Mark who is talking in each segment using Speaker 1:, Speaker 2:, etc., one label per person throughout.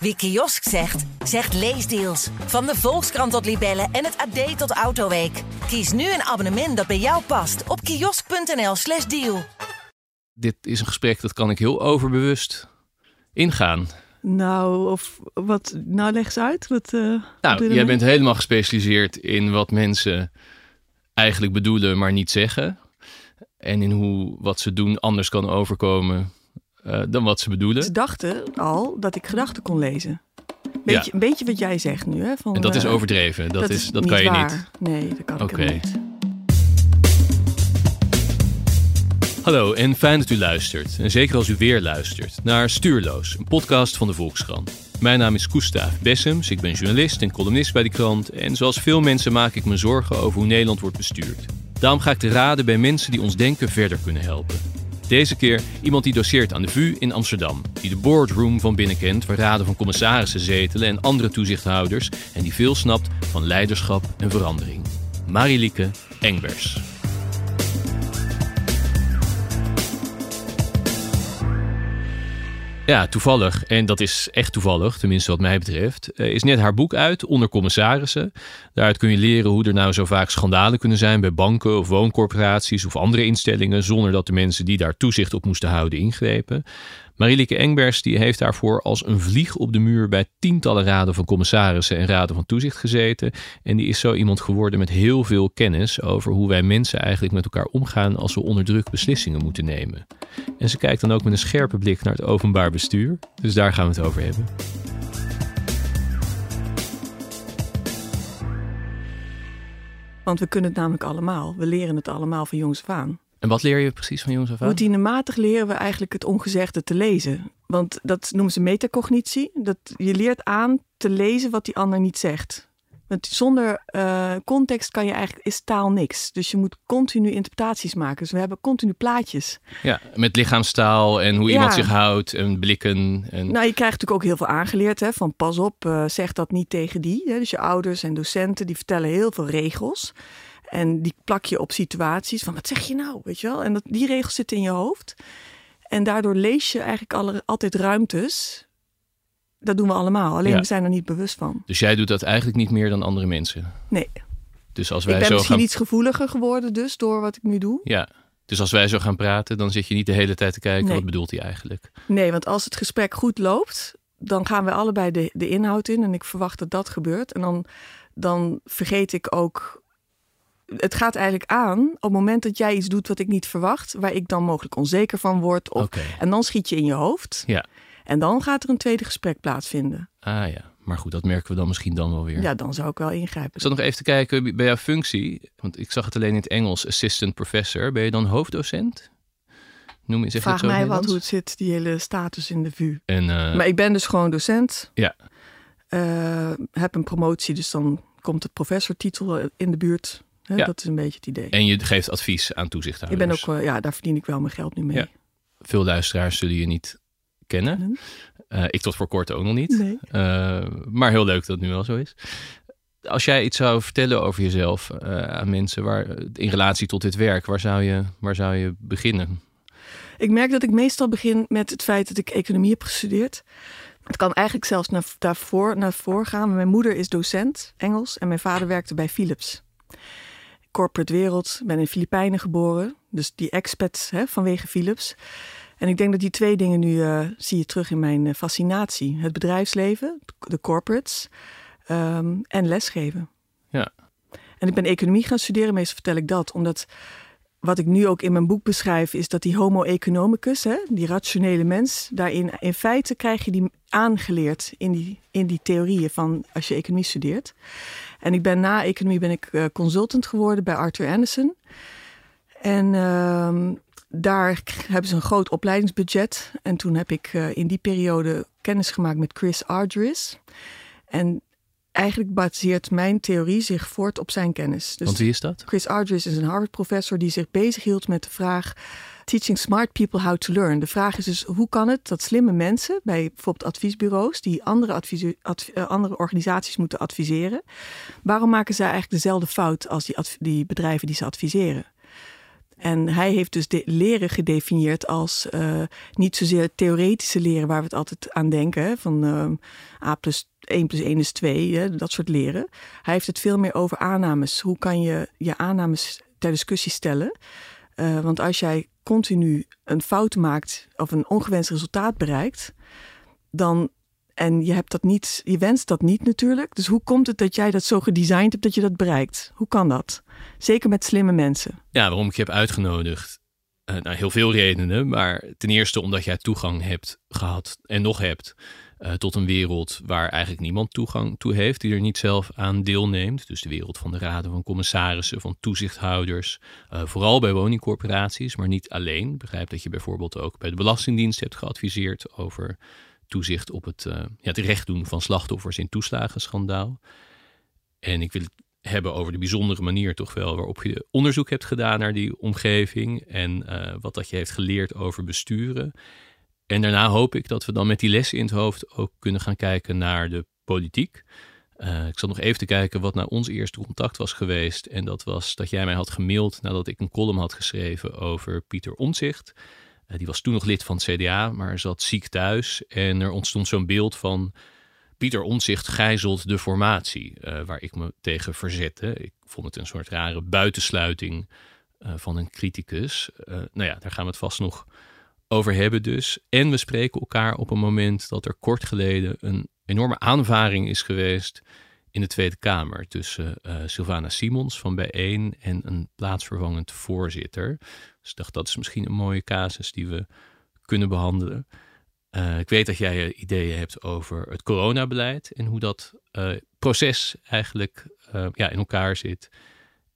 Speaker 1: Wie kiosk zegt, zegt leesdeals. Van de Volkskrant tot Libellen en het AD tot Autoweek. Kies nu een abonnement dat bij jou past op kiosk.nl/slash deal.
Speaker 2: Dit is een gesprek dat kan ik heel overbewust ingaan.
Speaker 3: Nou, of wat, nou leg eens uit. Wat, uh,
Speaker 2: nou,
Speaker 3: wat
Speaker 2: jij bent helemaal gespecialiseerd in wat mensen eigenlijk bedoelen, maar niet zeggen. En in hoe wat ze doen anders kan overkomen uh, dan wat ze bedoelen.
Speaker 3: Ze dachten al dat ik gedachten kon lezen. Beetje, ja. Een beetje wat jij zegt nu. Hè, van,
Speaker 2: en dat is
Speaker 3: uh,
Speaker 2: overdreven. Dat,
Speaker 3: dat
Speaker 2: is, dat kan je
Speaker 3: waar.
Speaker 2: niet.
Speaker 3: Nee, dat kan ik niet.
Speaker 2: Hallo en fijn dat u luistert. En zeker als u weer luistert naar Stuurloos, een podcast van de Volkskrant. Mijn naam is Koestaaf Bessems, ik ben journalist en columnist bij de krant. En zoals veel mensen maak ik me zorgen over hoe Nederland wordt bestuurd. Daarom ga ik te raden bij mensen die ons denken verder kunnen helpen. Deze keer iemand die doseert aan de VU in Amsterdam. Die de boardroom van binnen kent, waar raden van commissarissen zetelen en andere toezichthouders. En die veel snapt van leiderschap en verandering. Marilieke Engbers. Ja, toevallig, en dat is echt toevallig, tenminste wat mij betreft, eh, is net haar boek uit, Onder Commissarissen. Daaruit kun je leren hoe er nou zo vaak schandalen kunnen zijn bij banken of wooncorporaties of andere instellingen, zonder dat de mensen die daar toezicht op moesten houden ingrepen. Marilieke Engbers die heeft daarvoor als een vlieg op de muur bij tientallen raden van commissarissen en raden van toezicht gezeten. En die is zo iemand geworden met heel veel kennis over hoe wij mensen eigenlijk met elkaar omgaan als we onder druk beslissingen moeten nemen. En ze kijkt dan ook met een scherpe blik naar het openbaar bestuur. Dus daar gaan we het over hebben.
Speaker 3: Want we kunnen het namelijk allemaal. We leren het allemaal van jongs af aan.
Speaker 2: En wat leer je precies van jongens af aan?
Speaker 3: Routinematig leren we eigenlijk het ongezegde te lezen. Want dat noemen ze metacognitie. Dat je leert aan te lezen wat die ander niet zegt. Want zonder uh, context kan je eigenlijk, is taal niks. Dus je moet continu interpretaties maken. Dus we hebben continu plaatjes.
Speaker 2: Ja, met lichaamstaal en hoe
Speaker 3: Ja.
Speaker 2: iemand zich houdt en blikken. En...
Speaker 3: Nou, je krijgt natuurlijk ook heel veel aangeleerd. Hè, van pas op, uh, zeg dat niet tegen die. Hè. Dus je ouders en docenten die vertellen heel veel regels. En die plak je op situaties van wat zeg je nou, weet je wel? En dat, die regels zitten in je hoofd. En daardoor lees je eigenlijk alle, altijd ruimtes. Dat doen we allemaal, alleen
Speaker 2: Ja.
Speaker 3: we zijn er niet bewust van.
Speaker 2: Dus jij doet dat eigenlijk niet meer dan andere mensen.
Speaker 3: Nee,
Speaker 2: Dus als
Speaker 3: ik
Speaker 2: wij
Speaker 3: ben
Speaker 2: zo
Speaker 3: misschien
Speaker 2: gaan...
Speaker 3: iets gevoeliger geworden dus door wat ik nu doe.
Speaker 2: Ja. Dus als wij zo gaan praten, dan zit je niet de hele tijd te kijken
Speaker 3: Nee.
Speaker 2: wat bedoelt hij eigenlijk.
Speaker 3: Nee, want als het gesprek goed loopt, dan gaan we allebei de, de inhoud in. En ik verwacht dat dat gebeurt. En dan, dan vergeet ik ook. Het gaat eigenlijk aan op het moment dat jij iets doet wat ik niet verwacht, waar ik dan mogelijk onzeker van word. Of. En dan schiet je in je hoofd.
Speaker 2: Ja.
Speaker 3: En dan gaat er een tweede gesprek plaatsvinden.
Speaker 2: Ah ja, maar goed, dat merken we dan misschien dan wel weer.
Speaker 3: Ja, dan zou ik wel ingrijpen.
Speaker 2: Ik zat nog even te kijken bij jouw functie, want ik zag het alleen in het Engels, assistant professor. Ben je dan hoofddocent? Noem je, zeg het
Speaker 3: Vraag mij
Speaker 2: het
Speaker 3: wat hoe het zit, die hele status in de VU.
Speaker 2: En, eh,
Speaker 3: Maar ik ben dus gewoon docent.
Speaker 2: Ja.
Speaker 3: Eh, heb een promotie, dus dan komt de professortitel in de buurt. Hè,
Speaker 2: Ja.
Speaker 3: Dat is een beetje het idee.
Speaker 2: en je geeft advies aan
Speaker 3: Ik
Speaker 2: toezichthouders.
Speaker 3: ben ook, eh, ja, daar verdien ik wel mijn geld nu mee.
Speaker 2: Ja. Veel luisteraars zullen je niet kennen. Eh, ik tot voor kort ook nog niet.
Speaker 3: Nee.
Speaker 2: Eh, maar heel leuk dat het nu wel zo is. Als jij iets zou vertellen over jezelf aan mensen waar, in relatie tot dit werk, waar zou je, waar zou je beginnen?
Speaker 3: Ik merk dat ik meestal begin met het feit dat ik economie heb gestudeerd. Het kan eigenlijk zelfs naar, daarvoor, naar voren gaan. Mijn moeder is docent Engels en mijn vader werkte bij Philips. Corporate wereld, ik ben in de Filipijnen geboren. Dus die expats hè, vanwege Philips. En ik denk dat die twee dingen nu eh, zie je terug in mijn eh, fascinatie. Het bedrijfsleven, de corporates ehm, en lesgeven.
Speaker 2: Ja.
Speaker 3: En ik ben economie gaan studeren, meestal vertel ik dat, omdat wat ik nu ook in mijn boek beschrijf, is dat die homo economicus, hè, die rationele mens, daarin in feite krijg je die aangeleerd in die, in die theorieën van als je economie studeert. En ik ben na economie ben ik eh, consultant geworden bij Arthur Anderson. En ehm, daar hebben ze een groot opleidingsbudget. En toen heb ik eh, in die periode kennis gemaakt met Chris Argyris. En eigenlijk baseert mijn theorie zich voort op zijn kennis. Dus
Speaker 2: Want wie is dat?
Speaker 3: Chris Argyris is een Harvard-professor die zich bezighield met de vraag: teaching smart people how to learn. De vraag is dus: hoe kan het dat slimme mensen bij bijvoorbeeld adviesbureaus die andere, eh, andere organisaties moeten adviseren, waarom maken zij eigenlijk dezelfde fout als die, die bedrijven die ze adviseren? En hij heeft dus leren gedefinieerd als uh, niet zozeer theoretische leren waar we het altijd aan denken, van uh, A plus 1 plus 1 is 2, hè, dat soort leren. Hij heeft het veel meer over aannames. Hoe kan je je aannames ter discussie stellen? Uh, want als jij continu een fout maakt of een ongewenst resultaat bereikt, dan en je hebt dat niet, je wenst dat niet natuurlijk. Dus hoe komt het dat jij dat zo gedesigned hebt dat je dat bereikt? Hoe kan dat? Zeker met slimme mensen.
Speaker 2: Ja, waarom ik je heb uitgenodigd. Uh, heel veel redenen. Maar ten eerste omdat jij toegang hebt gehad en nog hebt uh, tot een wereld waar eigenlijk niemand toegang toe heeft, die er niet zelf aan deelneemt. Dus de wereld van de raden van commissarissen, van toezichthouders. Uh, vooral bij woningcorporaties, maar niet alleen. Ik begrijp dat je bijvoorbeeld ook bij de Belastingdienst hebt geadviseerd over toezicht op het, uh, ja, het recht doen van slachtoffers in toeslagenschandaal. En ik wil het hebben over de bijzondere manier toch wel waarop je onderzoek hebt gedaan naar die omgeving en wat dat je heeft geleerd over besturen. En daarna hoop ik dat we dan met die lessen in het hoofd ook kunnen gaan kijken naar de politiek. Uh, ik zat nog even te kijken wat nou ons eerste contact was geweest. En dat was dat jij mij had gemaild nadat ik een column had geschreven over Pieter Omtzigt. Uh, die was toen nog lid van het CDA, maar zat ziek thuis. En er ontstond zo'n beeld van Pieter Omtzigt gijzelt de formatie, uh, waar ik me tegen verzette. Ik vond het een soort rare buitensluiting van een criticus. nou ja, daar gaan we het vast nog over hebben dus. En we spreken elkaar op een moment dat er kort geleden een enorme aanvaring is geweest in de Tweede Kamer tussen uh, Sylvana Simons van Bijeen en een plaatsvervangend voorzitter. Dus ik dacht dat is misschien een mooie casus die we kunnen behandelen. Uh, ik weet dat jij ideeën hebt over het coronabeleid en hoe dat proces eigenlijk ja, in elkaar zit.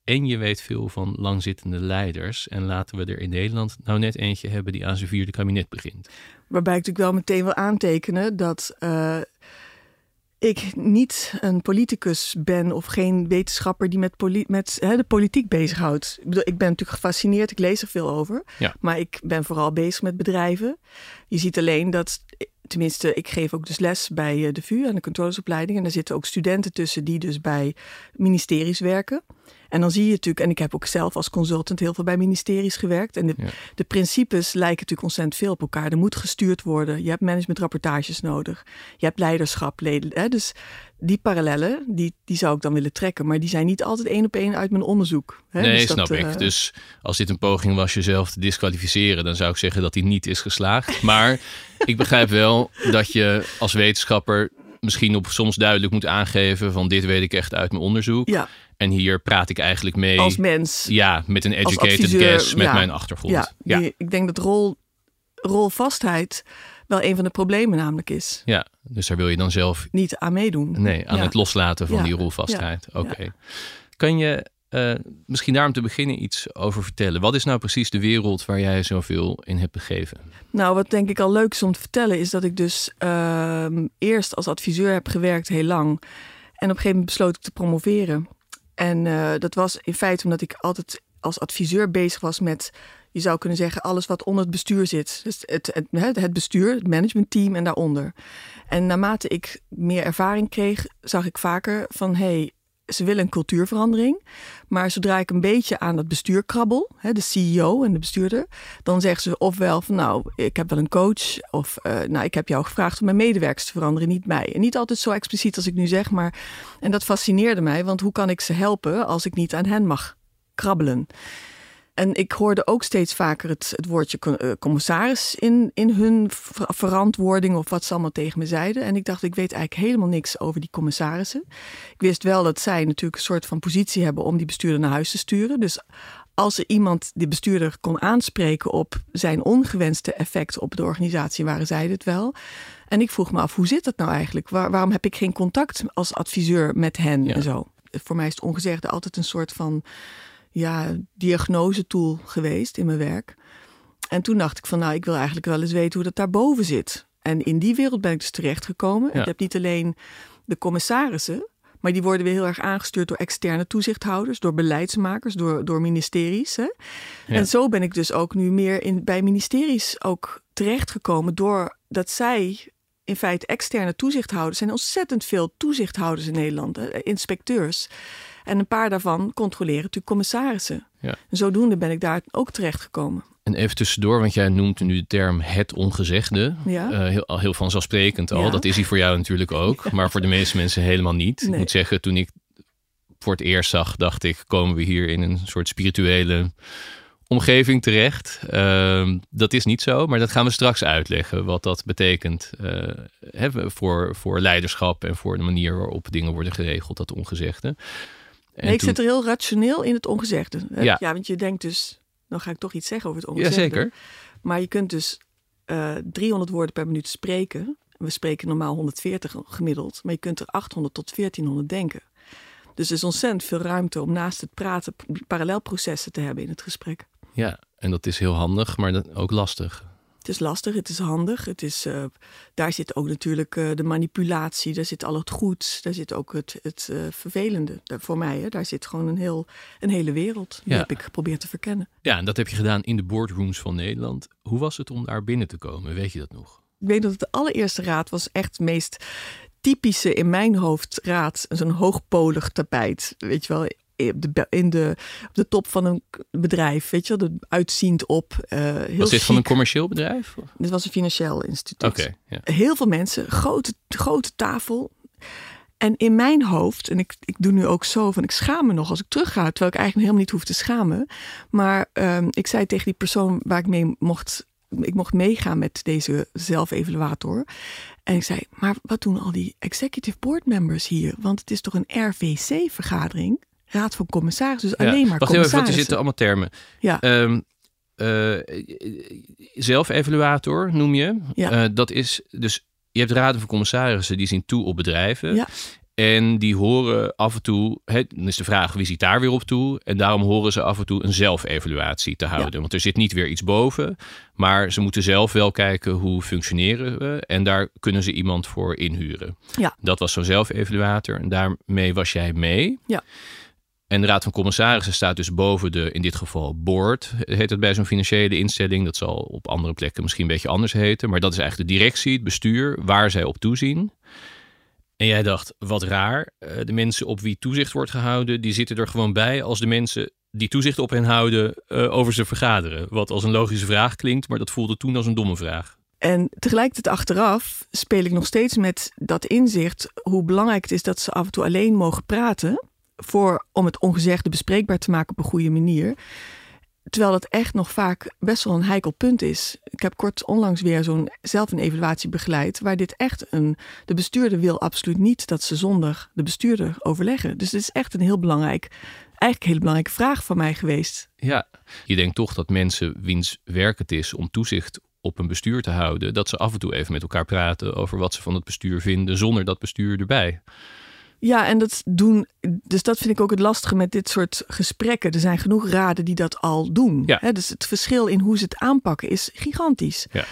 Speaker 2: En je weet veel van langzittende leiders. En laten we er in Nederland nou net eentje hebben die aan zijn vierde kabinet begint.
Speaker 3: Waarbij ik natuurlijk wel meteen wil aantekenen dat uh, ik niet een politicus ben of geen wetenschapper die met, poli met hè, de politiek bezighoudt. Ik, bedoel, ik ben natuurlijk gefascineerd, ik lees er veel over.
Speaker 2: Ja.
Speaker 3: Maar ik ben vooral bezig met bedrijven. Je ziet alleen dat tenminste, ik geef ook dus les bij eh, de VU aan de controlesopleiding. En daar zitten ook studenten tussen die dus bij ministeries werken. En dan zie je natuurlijk, en ik heb ook zelf als consultant heel veel bij ministeries gewerkt. En de,
Speaker 2: Ja.
Speaker 3: de principes lijken natuurlijk ontzettend veel op elkaar. Er moet gestuurd worden. Je hebt managementrapportages nodig. Je hebt leiderschap. leden- Hè? Dus die parallellen, die, die zou ik dan willen trekken. Maar die zijn niet altijd één op één uit mijn onderzoek. Hè?
Speaker 2: nee,
Speaker 3: Dus dat,
Speaker 2: snap ik.
Speaker 3: eh,
Speaker 2: Dus als dit een poging was jezelf te disqualificeren, dan zou ik zeggen dat die niet is geslaagd. Maar ik begrijp wel dat je als wetenschapper misschien op soms duidelijk moet aangeven van dit weet ik echt uit mijn onderzoek.
Speaker 3: Ja,
Speaker 2: En hier praat ik eigenlijk mee.
Speaker 3: als mens.
Speaker 2: ja, met een educated
Speaker 3: adviseur,
Speaker 2: guess met
Speaker 3: ja.
Speaker 2: mijn achtergrond.
Speaker 3: Ja,
Speaker 2: ja.
Speaker 3: die- ik denk dat rol, rolvastheid wel een van de problemen namelijk is.
Speaker 2: Ja, dus daar wil je dan zelf
Speaker 3: Niet aan meedoen.
Speaker 2: nee, aan
Speaker 3: Ja.
Speaker 2: het loslaten van die rolvastheid. Oké. Kan je eh, misschien daarom te beginnen iets over vertellen? Wat is nou precies de wereld waar jij zoveel in hebt begeven?
Speaker 3: Nou, wat denk ik al leuk is om te vertellen, is dat ik dus ehm, eerst als adviseur heb gewerkt heel lang. En op een gegeven moment besloot ik te promoveren. En eh, dat was in feite omdat ik altijd als adviseur bezig was met, je zou kunnen zeggen, alles wat onder het bestuur zit. Dus het, het, bestuur, het managementteam en daaronder. En naarmate ik meer ervaring kreeg, zag ik vaker van, hé, hey, ze willen een cultuurverandering. Maar zodra ik een beetje aan dat bestuur krabbel, hè, de CEO en de bestuurder, dan zeggen ze ofwel van nou, ik heb wel een coach, of eh, nou, ik heb jou gevraagd om mijn medewerkers te veranderen, niet mij. En niet altijd zo expliciet als ik nu zeg, maar en dat fascineerde mij, want hoe kan ik ze helpen als ik niet aan hen mag krabbelen? En ik hoorde ook steeds vaker het, het woordje eh, commissaris in, in hun ver- verantwoording of wat ze allemaal tegen me zeiden. En ik dacht, ik weet eigenlijk helemaal niks over die commissarissen. Ik wist wel dat zij natuurlijk een soort van positie hebben om die bestuurder naar huis te sturen. Dus als er iemand die bestuurder kon aanspreken op zijn ongewenste effect op de organisatie, waren zij het wel. En ik vroeg me af, hoe zit dat nou eigenlijk? Waar- waarom heb ik geen contact als adviseur met hen
Speaker 2: Ja.
Speaker 3: en zo? Voor mij is het ongezegde altijd een soort van ja, diagnosetool geweest in mijn werk. En toen dacht ik van, nou, ik wil eigenlijk wel eens weten hoe dat daarboven zit. En in die wereld ben ik dus terechtgekomen.
Speaker 2: Ja.
Speaker 3: Ik heb niet alleen de commissarissen, maar die worden weer heel erg aangestuurd door externe toezichthouders, door beleidsmakers, door, door ministeries. Hè?
Speaker 2: Ja.
Speaker 3: En zo ben ik dus ook nu meer in, bij ministeries ook terechtgekomen, doordat zij in feite externe toezichthouders zijn. Ontzettend veel toezichthouders in Nederland, inspecteurs. En een paar daarvan controleren natuurlijk commissarissen.
Speaker 2: Ja.
Speaker 3: En zodoende ben ik daar ook terecht gekomen.
Speaker 2: En even tussendoor, want jij noemt nu de term het ongezegde.
Speaker 3: Ja.
Speaker 2: Uh, heel, heel vanzelfsprekend al.
Speaker 3: Ja.
Speaker 2: Dat is hij voor jou natuurlijk ook. Maar voor de meeste mensen helemaal niet. Ik moet zeggen, toen ik voor het eerst zag, dacht ik, komen we hier in een soort spirituele omgeving terecht. Ehm, dat is niet zo, maar dat gaan we straks uitleggen. Wat dat betekent eh, hè, voor, voor leiderschap en voor de manier waarop dingen worden geregeld, dat ongezegde. En
Speaker 3: Nee, ik
Speaker 2: toen-
Speaker 3: zit er heel rationeel in het ongezegde. hè.
Speaker 2: Ja.
Speaker 3: want je denkt dus, dan ga ik toch iets zeggen over het ongezegde.
Speaker 2: Jazeker.
Speaker 3: Maar je kunt dus eh 300 woorden per minuut spreken. We spreken normaal 140 gemiddeld, maar je kunt er 800 tot 1400 denken. Dus er is ontzettend veel ruimte om naast het praten parallelprocessen te hebben in het gesprek.
Speaker 2: Ja, en dat is heel handig, maar ook lastig.
Speaker 3: Het is lastig, het is handig. Het is, eh, daar zit ook natuurlijk eh, de manipulatie, daar zit al het goeds, daar zit ook het, het eh, vervelende. Voor mij, hè, daar zit gewoon een, heel, een hele wereld. Die heb ik geprobeerd te verkennen.
Speaker 2: Ja, en dat heb je gedaan in de boardrooms van Nederland. Hoe was het om daar binnen te komen? Weet je dat nog?
Speaker 3: Ik weet dat het de allereerste raad was echt het meest typische in mijn hoofd raad. Zo'n hoogpolig tapijt, weet je wel. Op de, in de, op de top van een bedrijf, weet je wel, er uitziend op. eh heel
Speaker 2: was dit van een commercieel bedrijf?
Speaker 3: Dit was een financieel instituut.
Speaker 2: ja.
Speaker 3: Heel veel mensen, grote, grote tafel. En in mijn hoofd, en ik, ik doe nu ook zo van, ik schaam me nog als ik terugga, terwijl ik eigenlijk helemaal niet hoef te schamen. Maar ehm, ik zei tegen die persoon waar ik mee mocht, ik mocht meegaan met deze zelfevaluator. En ik zei, maar wat doen al die executive board members hier? Want het is toch een RVC-vergadering? Raad van commissarissen, dus alleen maar
Speaker 2: Wacht even, want er zitten allemaal termen.
Speaker 3: Ja,
Speaker 2: eh, zelfevaluator noem je.
Speaker 3: Ja.
Speaker 2: Eh, dat is dus, je hebt raden van commissarissen die zien toe op bedrijven.
Speaker 3: Ja.
Speaker 2: En die horen af en toe, hè, dan is de vraag wie ziet daar weer op toe? En daarom horen ze af en toe een zelfevaluatie te houden. Want er zit niet weer iets boven, maar ze moeten zelf wel kijken hoe functioneren we. En daar kunnen ze iemand voor inhuren.
Speaker 3: Ja.
Speaker 2: Dat was zo'n zelfevaluator en daarmee was jij mee.
Speaker 3: Ja.
Speaker 2: En de Raad van Commissarissen staat dus boven de, in dit geval, board. Heet het bij zo'n financiële instelling. Dat zal op andere plekken misschien een beetje anders heten. Maar dat is eigenlijk de directie, het bestuur, waar zij op toezien. En jij dacht, wat raar. eh, De mensen op wie toezicht wordt gehouden, die zitten er gewoon bij als de mensen die toezicht op hen houden eh, over ze vergaderen. Wat als een logische vraag klinkt, maar dat voelde toen als een domme vraag.
Speaker 3: En tegelijkertijd achteraf speel ik nog steeds met dat inzicht hoe belangrijk het is dat ze af en toe alleen mogen praten. Voor, om het ongezegde bespreekbaar te maken op een goede manier. Terwijl dat echt nog vaak best wel een heikel punt is. Ik heb kort onlangs weer zo'n zelf een evaluatie begeleid. Waar dit echt een. De bestuurder wil absoluut niet dat ze zonder de bestuurder overleggen. Dus dit is echt een heel belangrijk. Eigenlijk hele belangrijke vraag van mij geweest.
Speaker 2: Ja, je denkt toch dat mensen wiens werk het is om toezicht op een bestuur te houden, dat ze af en toe even met elkaar praten over wat ze van het bestuur vinden, zonder dat bestuur erbij.
Speaker 3: Ja, en dat doen. Dus dat vind ik ook het lastige met dit soort gesprekken. Er zijn genoeg raden die dat al doen.
Speaker 2: Ja.
Speaker 3: Hè, dus het verschil in hoe ze het aanpakken is gigantisch.
Speaker 2: Ja.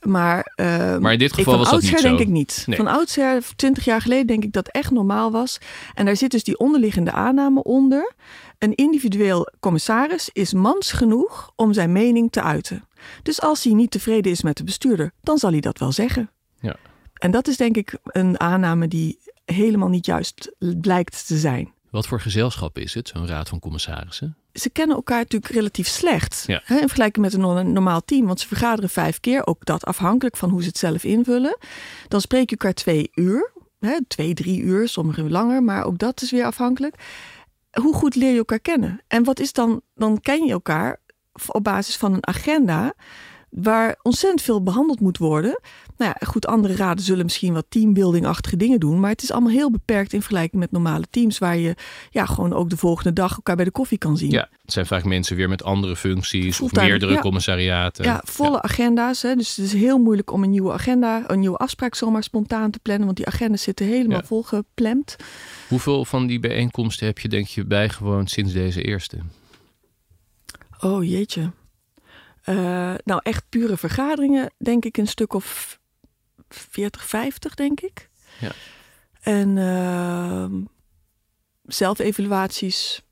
Speaker 3: Maar, eh,
Speaker 2: Maar in dit
Speaker 3: ik,
Speaker 2: geval
Speaker 3: van
Speaker 2: was dat
Speaker 3: oudsher
Speaker 2: niet zo.
Speaker 3: denk ik niet.
Speaker 2: Nee.
Speaker 3: Van oudsher, twintig jaar geleden, denk ik dat echt normaal was. En daar zit dus die onderliggende aanname onder. Een individueel commissaris is mans genoeg om zijn mening te uiten. Dus als hij niet tevreden is met de bestuurder, dan zal hij dat wel zeggen.
Speaker 2: Ja.
Speaker 3: En dat is denk ik een aanname die helemaal niet juist blijkt te zijn.
Speaker 2: Wat voor gezelschap is het, zo'n raad van commissarissen?
Speaker 3: Ze kennen elkaar natuurlijk relatief slecht.
Speaker 2: Ja.
Speaker 3: Hè, in vergelijking met een no- normaal team. Want ze vergaderen vijf keer. Ook dat afhankelijk van hoe ze het zelf invullen. Dan spreek je elkaar twee uur. Hè, twee, drie uur. Sommigen langer. Maar ook dat is weer afhankelijk. Hoe goed leer je elkaar kennen? En wat is dan? Dan ken je elkaar op basis van een agenda. Waar ontzettend veel behandeld moet worden. Nou ja, goed, andere raden zullen misschien wat teambuilding-achtige dingen doen. Maar het is allemaal heel beperkt in vergelijking met normale teams. Waar je ja, gewoon ook de volgende dag elkaar bij de koffie kan zien.
Speaker 2: Ja, het zijn vaak mensen weer met andere functies of meerdere
Speaker 3: ja.
Speaker 2: commissariaten.
Speaker 3: Ja, volle agenda's. Hè? Dus het is heel moeilijk om een nieuwe agenda, een nieuwe afspraak zomaar spontaan te plannen. Want die agendas zitten helemaal
Speaker 2: Ja.
Speaker 3: volgeplemd.
Speaker 2: Hoeveel van die bijeenkomsten heb je denk je bijgewoond sinds deze eerste?
Speaker 3: Oh jeetje. Eh, nou, echt pure vergaderingen, denk ik een stuk of 40, 50, denk ik.
Speaker 2: Ja.
Speaker 3: En ehm, zelfevaluaties,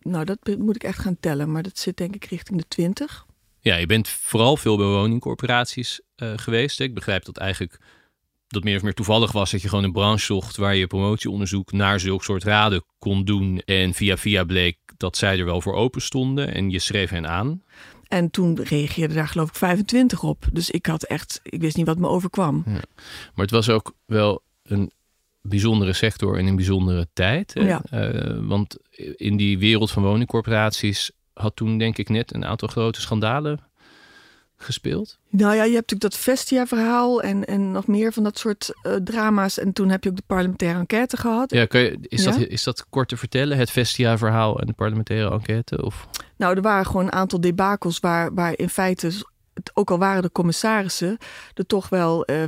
Speaker 3: nou, dat moet ik echt gaan tellen. Maar dat zit denk ik richting de 20.
Speaker 2: Ja, je bent vooral veel bij woningcorporaties eh, geweest. Ik begrijp dat eigenlijk dat meer of meer toevallig was dat je gewoon een branche zocht waar je promotieonderzoek naar zulk soort raden kon doen. En via via bleek dat zij er wel voor open stonden en je schreef hen aan.
Speaker 3: En toen reageerde daar geloof ik 25 op. Dus ik had echt, ik wist niet wat me overkwam. Ja.
Speaker 2: Maar het was ook wel een bijzondere sector in een bijzondere tijd. Ja. Uh, want in die wereld van woningcorporaties had toen denk ik net een aantal grote schandalen gespeeld?
Speaker 3: Nou ja, je hebt natuurlijk dat Vestia-verhaal en, en nog meer van dat soort uh, drama's. En toen heb je ook de parlementaire enquête gehad.
Speaker 2: Ja, kan je, is, Dat, is dat kort te vertellen, het Vestia-verhaal en de parlementaire enquête? Of?
Speaker 3: Nou, er waren gewoon een aantal debakels waar, waar in feite ook al waren de commissarissen er toch wel uh,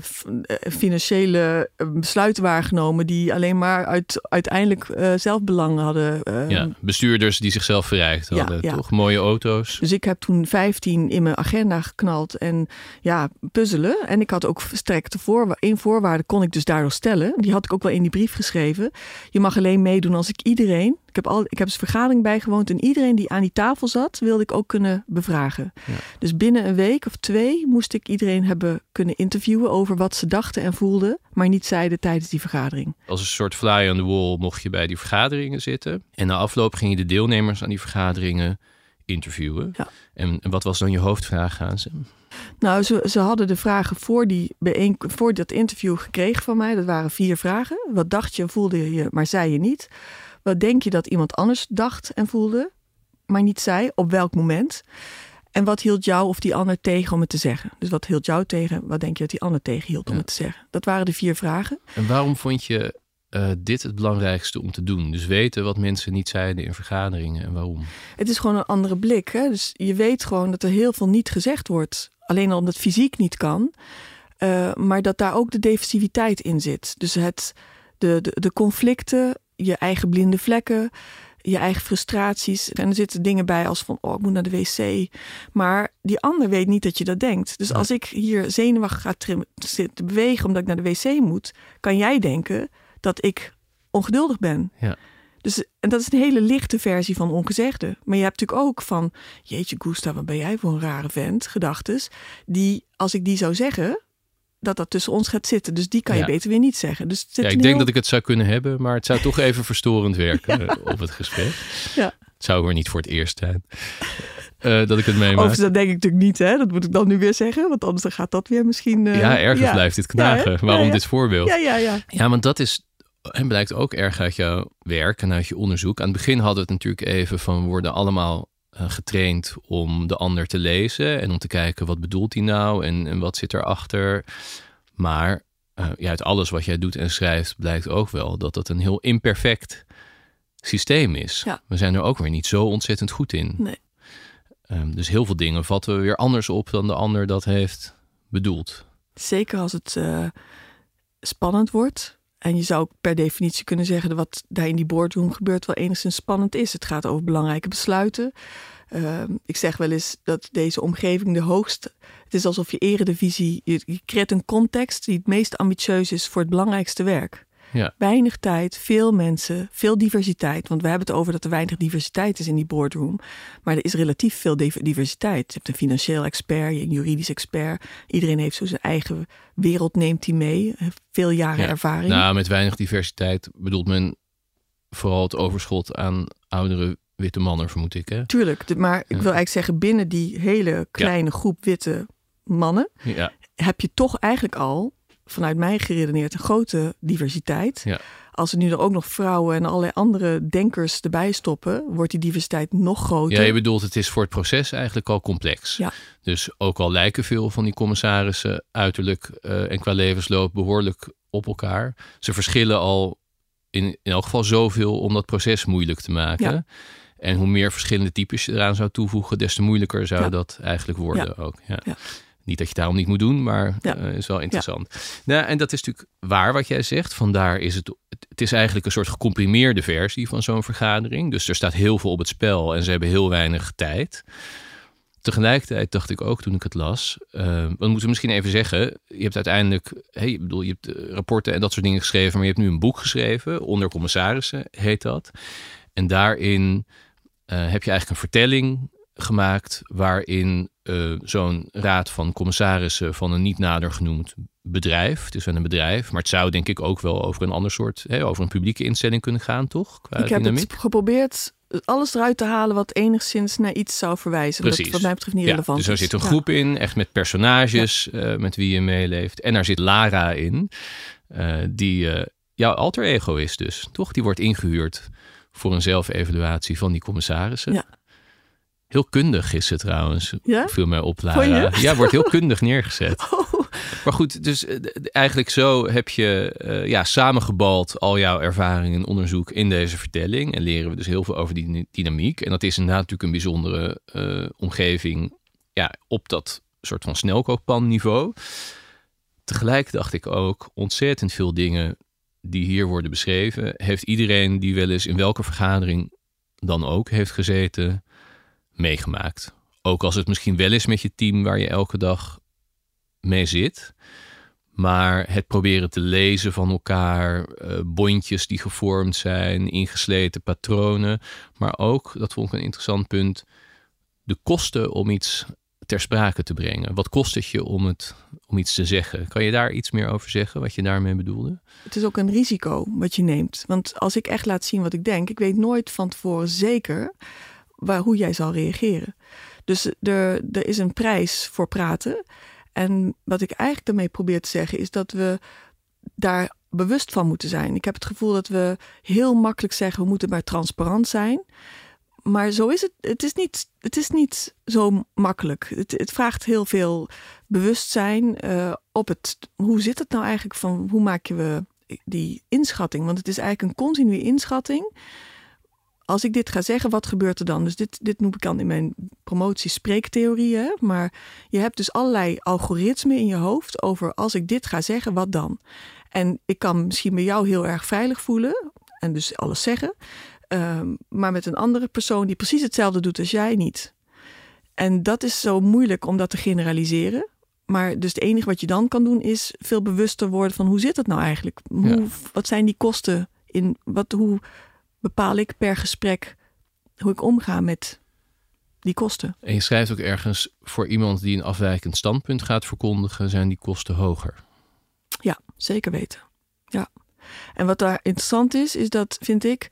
Speaker 3: financiële eh, besluiten waren genomen die alleen maar uit, uiteindelijk zelfbelang hadden.
Speaker 2: ja, bestuurders die zichzelf verrijkt hadden, toch? Mooie auto's.
Speaker 3: Dus ik heb toen 15 in mijn agenda geknald en ja, puzzelen. En ik had ook verstrekte voor, één voorwaarde kon ik dus daardoor stellen. Die had ik ook wel in die brief geschreven. Je mag alleen meedoen als ik iedereen ik heb, al, ik heb dus vergadering bijgewoond en iedereen die aan die tafel zat, wilde ik ook kunnen bevragen. Dus binnen een week of twee moest ik iedereen hebben kunnen interviewen over wat ze dachten en voelden, maar niet zeiden tijdens die vergadering.
Speaker 2: Als een soort fly on the wall mocht je bij die vergaderingen zitten. En na afloop ging je de deelnemers aan die vergaderingen interviewen. Ja. En, en wat was dan je hoofdvraag aan ze?
Speaker 3: Nou, ze, ze hadden de vragen voor, die bijeen, voor dat interview gekregen van mij. Dat waren vier vragen. Wat dacht je, voelde je, maar zei je niet? Wat denk je dat iemand anders dacht en voelde, maar niet zei? Op welk moment? En wat hield jou of die ander tegen om het te zeggen? Dus wat hield jou tegen? Wat denk je dat die ander tegenhield om het te zeggen? Dat waren de vier vragen.
Speaker 2: En waarom vond je uh, dit het belangrijkste om te doen? Dus weten wat mensen niet zeiden in vergaderingen en waarom?
Speaker 3: Het is gewoon een andere blik. Hè? Dus je weet gewoon dat er heel veel niet gezegd wordt. Alleen al omdat fysiek niet kan. Uh, maar dat daar ook de defensiviteit in zit. Dus het, de, de, de conflicten je eigen blinde vlekken, je eigen frustraties. En er zitten dingen bij als van, oh, ik moet naar de wc. Maar die ander weet niet dat je dat denkt. Dus als ik hier zenuwachtig ga te bewegen omdat ik naar de wc moet, kan jij denken dat ik ongeduldig ben. Ja. Dus, en dat is een hele lichte versie van ongezegde. Maar je hebt natuurlijk ook van, jeetje Gustav, wat ben jij voor een rare vent, gedachtes. Die, als ik die zou zeggen, dat dat tussen ons gaat zitten. Dus die kan je beter weer niet zeggen. Dus
Speaker 2: ja, ik denk dat ik het zou kunnen hebben, maar het zou toch even verstorend werken eh, op het gesprek. Ja. Het zou weer niet voor het eerst zijn. Uh, dat ik het meemaak.
Speaker 3: Overigens, dat denk ik natuurlijk niet, hè? Dat moet ik dan nu weer zeggen, want anders dan gaat dat weer misschien. Uh,
Speaker 2: ja, ergens blijft dit knagen. Waarom dit voorbeeld?
Speaker 3: Ja, ja, ja.
Speaker 2: Ja, want dat is. En blijkt ook erg uit jouw werk en uit je onderzoek. Aan het begin hadden we het natuurlijk even van worden allemaal getraind om de ander te lezen en om te kijken wat bedoelt hij nou en, en wat zit erachter. Maar uh, ja, uit alles wat jij doet en schrijft blijkt ook wel dat dat een heel imperfect systeem is. We zijn er ook weer niet zo ontzettend goed in. Nee. Um, dus heel veel dingen vatten we weer anders op dan de ander dat heeft bedoeld.
Speaker 3: Zeker als het uh, spannend wordt. En je zou per definitie kunnen zeggen dat wat daar in die boardroom gebeurt wel enigszins spannend is. Het gaat over belangrijke besluiten. Uh, ik zeg wel eens dat deze omgeving de hoogste het is alsof je eredivisie, je, je creëert een context die het meest ambitieus is voor het belangrijkste werk. Ja. Weinig tijd, veel mensen, veel diversiteit. Want we hebben het over dat er weinig diversiteit is in die boardroom. Maar er is relatief veel diversiteit. Je hebt een financieel expert, een juridisch expert. Iedereen heeft zo zijn eigen wereld, neemt hij mee. Veel jaren ervaring.
Speaker 2: Nou, met weinig diversiteit bedoelt men vooral het overschot aan oudere witte mannen, vermoed ik. Hè?
Speaker 3: Tuurlijk, maar ik wil eigenlijk zeggen, binnen die hele kleine groep witte mannen, ja. heb je toch eigenlijk al, vanuit mij geredeneerd, een grote diversiteit. Ja. Als er nu er ook nog vrouwen en allerlei andere denkers erbij stoppen, wordt die diversiteit nog groter.
Speaker 2: Ja, je bedoelt, het is voor het proces eigenlijk al complex. Ja. Dus ook al lijken veel van die commissarissen uiterlijk uh, en qua levensloop behoorlijk op elkaar. Ze verschillen al in, in elk geval zoveel om dat proces moeilijk te maken. Ja. En hoe meer verschillende types je eraan zou toevoegen, des te moeilijker zou dat eigenlijk worden ook. Ja. Niet dat je daarom niet moet doen, maar ja. uh, is wel interessant. Ja. Nou, en dat is natuurlijk waar wat jij zegt. Vandaar is het, het is eigenlijk een soort gecomprimeerde versie van zo'n vergadering. Dus er staat heel veel op het spel en ze hebben heel weinig tijd. Tegelijkertijd dacht ik ook toen ik het las, uh, we moeten misschien even zeggen, je hebt uiteindelijk, hey, ik bedoel, je hebt eh, rapporten en dat soort dingen geschreven, maar je hebt nu een boek geschreven, onder commissarissen heet dat. En daarin uh, heb je eigenlijk een vertelling gemaakt waarin uh, zo'n raad van commissarissen van een niet nader genoemd bedrijf. Het is wel een bedrijf, maar het zou denk ik ook wel over een ander soort, hè, over een publieke instelling kunnen gaan, toch?
Speaker 3: Qua ik heb het geprobeerd alles eruit te halen wat enigszins naar iets zou verwijzen.
Speaker 2: Precies.
Speaker 3: wat mij betreft niet relevant
Speaker 2: dus er zit een groep in, echt met personages uh, met wie je meeleeft. En daar zit Lara in, uh, die jouw alter ego is dus, toch? Die wordt ingehuurd voor een zelfevaluatie van die commissarissen. Ja. Heel kundig is ze trouwens. Ja? Viel mij op, Lara. Ja, wordt heel kundig neergezet. Oh. Maar goed, dus eh, eigenlijk zo heb je uh, ja, samengebald al jouw ervaringen en onderzoek in deze vertelling. En leren we dus heel veel over die dynamiek. En dat is inderdaad natuurlijk een bijzondere uh, omgeving ja, op dat soort van snelkookpan niveau. Tegelijk dacht ik ook ontzettend veel dingen die hier worden beschreven. Heeft iedereen die wel eens in welke vergadering dan ook heeft gezeten, meegemaakt. Ook als het misschien wel is met je team waar je elke dag mee zit. Maar het proberen te lezen van elkaar, uh, bondjes die gevormd zijn, ingesleten patronen. Maar ook, dat vond ik een interessant punt, de kosten om iets ter sprake te brengen. Wat kost het je om, het, om iets te zeggen? Kan je daar iets meer over zeggen, wat je daarmee bedoelde?
Speaker 3: Het is ook een risico wat je neemt. Want als ik echt laat zien wat ik denk, ik weet nooit van tevoren zeker waar, hoe jij zal reageren. Dus er, er is een prijs voor praten. En wat ik eigenlijk daarmee probeer te zeggen is dat we daar bewust van moeten zijn. Ik heb het gevoel dat we heel makkelijk zeggen we moeten maar transparant zijn. Maar zo is het. Het is niet, het is niet zo makkelijk. Het, het vraagt heel veel bewustzijn uh, op het. Hoe zit het nou eigenlijk van hoe maak je we die inschatting? Want het is eigenlijk een continue inschatting als ik dit ga zeggen, wat gebeurt er dan? Dus dit, dit noem ik dan in mijn promotie spreektheorieën. Maar je hebt dus allerlei algoritmen in je hoofd over als ik dit ga zeggen, wat dan? En ik kan misschien bij jou heel erg veilig voelen en dus alles zeggen. Ehm, maar met een andere persoon die precies hetzelfde doet als jij niet. En dat is zo moeilijk om dat te generaliseren. Maar dus het enige wat je dan kan doen is veel bewuster worden van hoe zit het nou eigenlijk? Hoe, Wat zijn die kosten? In, wat, hoe bepaal ik per gesprek hoe ik omga met die kosten.
Speaker 2: En je schrijft ook ergens voor iemand die een afwijkend standpunt gaat verkondigen, zijn die kosten hoger.
Speaker 3: Ja, zeker weten. Ja. En wat daar interessant is, is dat vind ik.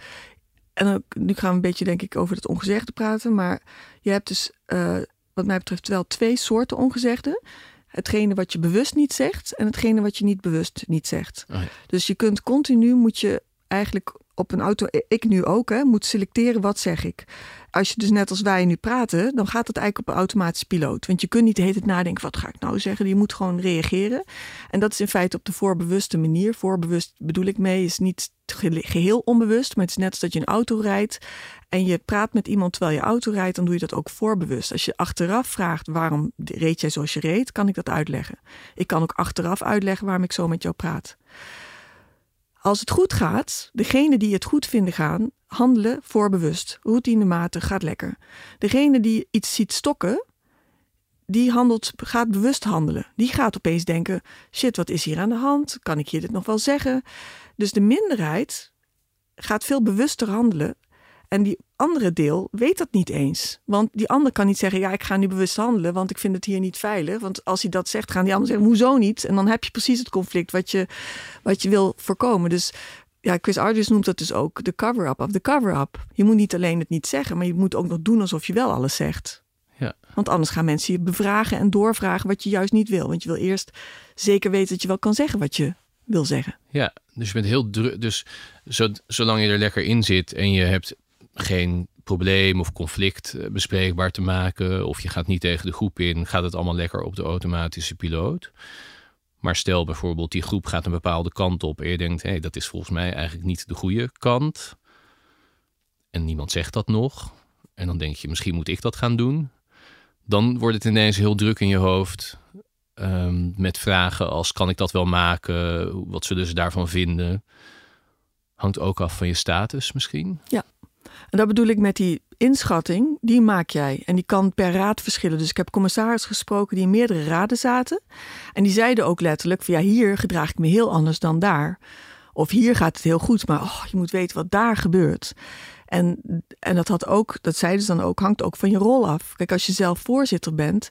Speaker 3: En ook, nu gaan we een beetje, denk ik, over het ongezegde praten. Maar je hebt dus, uh, wat mij betreft, wel twee soorten ongezegde. Hetgene wat je bewust niet zegt en hetgene wat je niet bewust niet zegt. Oh dus je kunt continu, moet je eigenlijk op een auto, ik nu ook, hè, moet selecteren wat zeg ik. Als je dus net als wij nu praten, dan gaat het eigenlijk op een automatische piloot. Want je kunt niet de hele tijd nadenken, wat ga ik nou zeggen? Je moet gewoon reageren. En dat is in feite op de voorbewuste manier. Voorbewust bedoel ik mee, is niet geheel onbewust, maar het is net als dat je een auto rijdt en je praat met iemand terwijl je auto rijdt, dan doe je dat ook voorbewust. Als je achteraf vraagt waarom reed jij zoals je reed, kan ik dat uitleggen. Ik kan ook achteraf uitleggen waarom ik zo met jou praat. Als het goed gaat, degene die het goed vinden gaan, handelen voorbewust. Routinematig gaat lekker. Degene die iets ziet stokken, die handelt, gaat bewust handelen. Die gaat opeens denken: shit, wat is hier aan de hand? Kan ik hier dit nog wel zeggen? Dus de minderheid gaat veel bewuster handelen en die andere deel weet dat niet eens. Want die ander kan niet zeggen: Ja, ik ga nu bewust handelen, want ik vind het hier niet veilig. Want als hij dat zegt, gaan die anderen zeggen: Hoezo niet? En dan heb je precies het conflict wat je, wat je wil voorkomen. Dus ja, Chris Argus noemt dat dus ook de cover-up of de cover-up. Je moet niet alleen het niet zeggen, maar je moet ook nog doen alsof je wel alles zegt. Ja. Want anders gaan mensen je bevragen en doorvragen wat je juist niet wil. Want je wil eerst zeker weten dat je wel kan zeggen wat je wil zeggen.
Speaker 2: Ja, dus je bent heel druk. Dus zolang je er lekker in zit en je hebt geen probleem of conflict eh, bespreekbaar te maken. Of je gaat niet tegen de groep in, gaat het allemaal lekker op de automatische piloot. Maar stel bijvoorbeeld, die groep gaat een bepaalde kant op en je denkt, hé, hey, dat is volgens mij eigenlijk niet de goede kant. En niemand zegt dat nog. En dan denk je, misschien moet ik dat gaan doen. Dan wordt het ineens heel druk in je hoofd. Ehm, met vragen als, kan ik dat wel maken? Wat zullen ze daarvan vinden? Hangt ook af van je status misschien.
Speaker 3: Ja, en dat bedoel ik met die inschatting, die maak jij. En die kan per raad verschillen. Dus ik heb commissaris gesproken die in meerdere raden zaten. En die zeiden ook letterlijk van ja, hier gedraag ik me heel anders dan daar. Of hier gaat het heel goed, maar oh, je moet weten wat daar gebeurt. En, en dat had ook, dat zeiden ze dan ook, hangt ook van je rol af. Kijk, als je zelf voorzitter bent,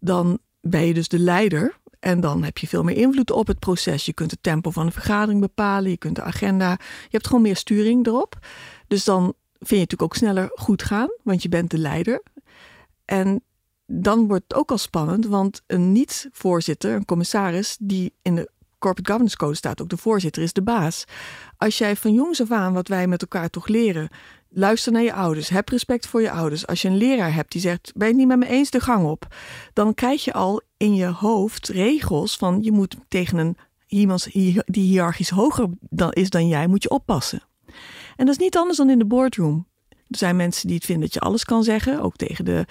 Speaker 3: dan ben je dus de leider. En dan heb je veel meer invloed op het proces. Je kunt het tempo van de vergadering bepalen. Je kunt de agenda. Je hebt gewoon meer sturing erop. Dus dan vind je natuurlijk ook sneller goed gaan, want je bent de leider. En dan wordt het ook al spannend, want een niet-voorzitter, een commissaris, die in de Corporate Governance Code staat, ook de voorzitter is de baas. Als jij van jongs af aan, wat wij met elkaar toch leren, luister naar je ouders, heb respect voor je ouders. Als je een leraar hebt die zegt, ben je het niet met me eens de gang op, dan krijg je al in je hoofd regels van je moet tegen een iemand die hiërarchisch hoger dan is dan jij, moet je oppassen. En dat is niet anders dan in de boardroom. Er zijn mensen die het vinden dat je alles kan zeggen, ook tegen de,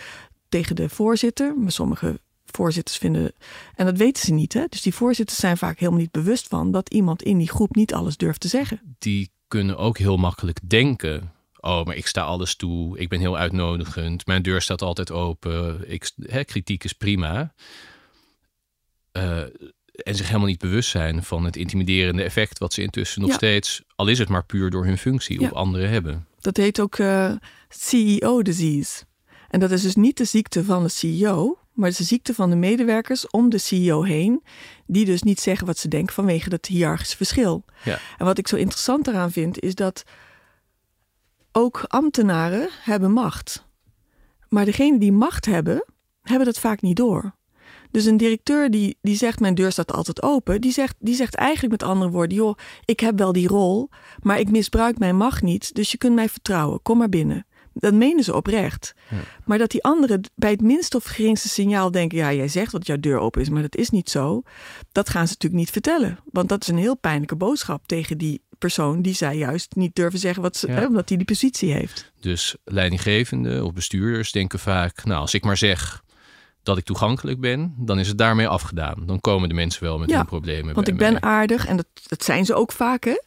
Speaker 3: tegen de voorzitter. Maar sommige voorzitters vinden, en dat weten ze niet. Hè? Dus die voorzitters zijn vaak helemaal niet bewust van dat iemand in die groep niet alles durft te zeggen.
Speaker 2: Die kunnen ook heel makkelijk denken. Oh, maar ik sta alles toe. Ik ben heel uitnodigend. Mijn deur staat altijd open. Ik, hè, kritiek is prima. Uh, en zich helemaal niet bewust zijn van het intimiderende effect wat ze intussen nog steeds, al is het maar puur door hun functie, op anderen hebben.
Speaker 3: Dat heet ook uh, eh, CEO-disease. En dat is dus niet de ziekte van de CEO, maar de ziekte van de medewerkers om de CEO heen, die dus niet zeggen wat ze denken vanwege dat hiërarchische verschil.
Speaker 2: Ja.
Speaker 3: En wat ik zo interessant eraan vind, is dat ook ambtenaren hebben macht. Maar degenen die macht hebben, hebben dat vaak niet door. Dus een directeur die, die zegt: Mijn deur staat altijd open. Die zegt, die zegt eigenlijk met andere woorden: Joh, ik heb wel die rol, maar ik misbruik mijn macht niet. Dus je kunt mij vertrouwen. Kom maar binnen. Dat menen ze oprecht. Maar dat die anderen bij het minste of geringste signaal denken: Ja, jij zegt dat jouw deur open is, maar dat is niet zo. Dat gaan ze natuurlijk niet vertellen. Want dat is een heel pijnlijke boodschap tegen die persoon die zij juist niet durven zeggen wat ze, hè, omdat hij die positie heeft.
Speaker 2: Dus leidinggevenden of bestuurders denken vaak: Nou, als ik maar zeg dat ik toegankelijk ben, dan is het daarmee afgedaan. Dan komen de mensen wel met hun problemen.
Speaker 3: Want ik ben aardig en dat, dat zijn ze ook vaak, hè?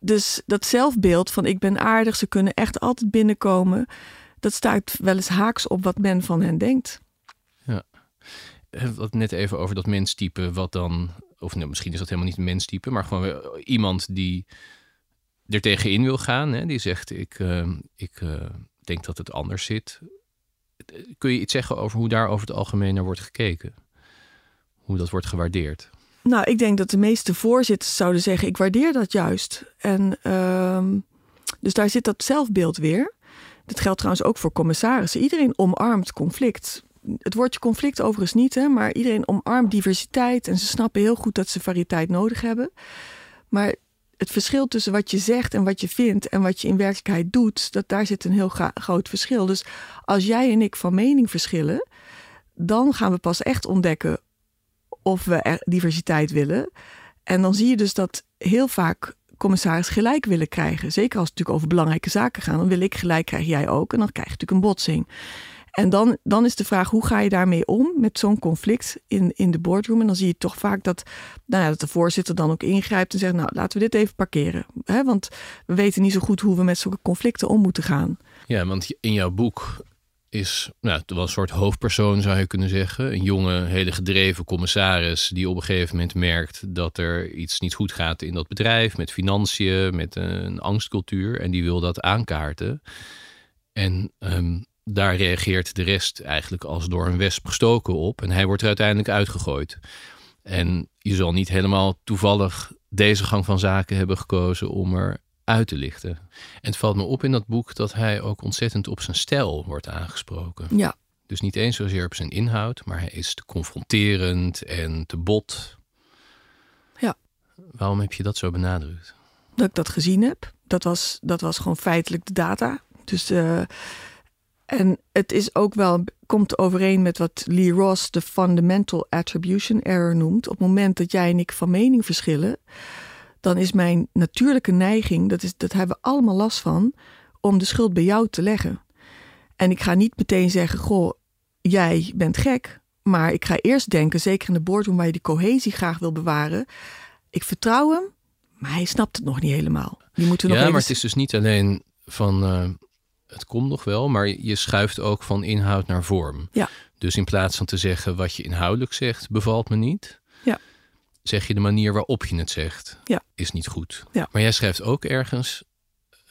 Speaker 3: Dus dat zelfbeeld van ik ben aardig, ze kunnen echt altijd binnenkomen, dat staat wel eens haaks op wat men van hen denkt.
Speaker 2: Ja. Wat net even over dat menstype, wat dan, of nou, misschien is dat helemaal niet een menstype, maar gewoon iemand die er tegenin wil gaan, hè? die zegt ik, uh, ik uh, denk dat het anders zit kun je iets zeggen over hoe daar over het algemeen naar wordt gekeken? Hoe dat wordt gewaardeerd?
Speaker 3: Nou, ik denk dat de meeste voorzitters zouden zeggen: ik waardeer dat juist. En uh, dus daar zit dat zelfbeeld weer. Dat geldt trouwens ook voor commissarissen. Iedereen omarmt conflict. Het woordje conflict overigens niet, hè, maar iedereen omarmt diversiteit. En ze snappen heel goed dat ze variëteit nodig hebben. Maar het verschil tussen wat je zegt en wat je vindt en wat je in werkelijkheid doet, dat daar zit een heel groot verschil. Dus als jij en ik van mening verschillen, dan gaan we pas echt ontdekken of we diversiteit willen. En dan zie je dus dat heel vaak commissaris gelijk willen krijgen. Zeker als het natuurlijk over belangrijke zaken gaat. Dan wil ik gelijk, krijg jij ook. En dan krijg je natuurlijk een botsing. En dan, dan is de vraag, hoe ga je daarmee om met zo'n conflict in, in de boardroom? En dan zie je toch vaak dat, nou ja, dat de voorzitter dan ook ingrijpt en zegt, nou laten we dit even parkeren. Want we weten niet zo goed hoe we met zulke conflicten om moeten gaan.
Speaker 2: Ja, want in jouw boek is nou, wel een soort hoofdpersoon, zou je kunnen zeggen. Een jonge, hele gedreven commissaris die op een gegeven moment merkt dat er iets niet goed gaat in dat bedrijf, met financiën, met een angstcultuur. En die wil dat aankaarten. En um, daar reageert de rest eigenlijk als door een wesp gestoken op. En hij wordt er uiteindelijk uitgegooid. En je zal niet helemaal toevallig deze gang van zaken hebben gekozen om er uit te lichten. En het valt me op in dat boek dat hij ook ontzettend op zijn stijl wordt aangesproken.
Speaker 3: Ja.
Speaker 2: Dus niet eens zozeer op zijn inhoud, maar hij is te confronterend en te bot.
Speaker 3: Ja.
Speaker 2: Waarom heb je dat zo benadrukt?
Speaker 3: Dat ik dat gezien heb. Dat was, dat was gewoon feitelijk de data. Dus uh, en het is ook wel, komt overeen met wat Lee Ross de fundamental attribution error noemt. Op het moment dat jij en ik van mening verschillen, dan is mijn natuurlijke neiging, dat, is, dat hebben we allemaal last van, om de schuld bij jou te leggen. En ik ga niet meteen zeggen, goh, jij bent gek. Maar ik ga eerst denken, zeker in de boardroom waar je die cohesie graag wil bewaren. Ik vertrouw hem, maar hij snapt het nog niet helemaal. Die moeten
Speaker 2: ja, maar het is dus niet alleen van... Uh het komt nog wel, maar je schuift ook van inhoud naar vorm.
Speaker 3: Ja.
Speaker 2: Dus in plaats van te zeggen wat je inhoudelijk zegt, bevalt me niet.
Speaker 3: Ja.
Speaker 2: Zeg je de manier waarop je het zegt,
Speaker 3: ja.
Speaker 2: is niet goed.
Speaker 3: Ja.
Speaker 2: Maar jij schrijft ook ergens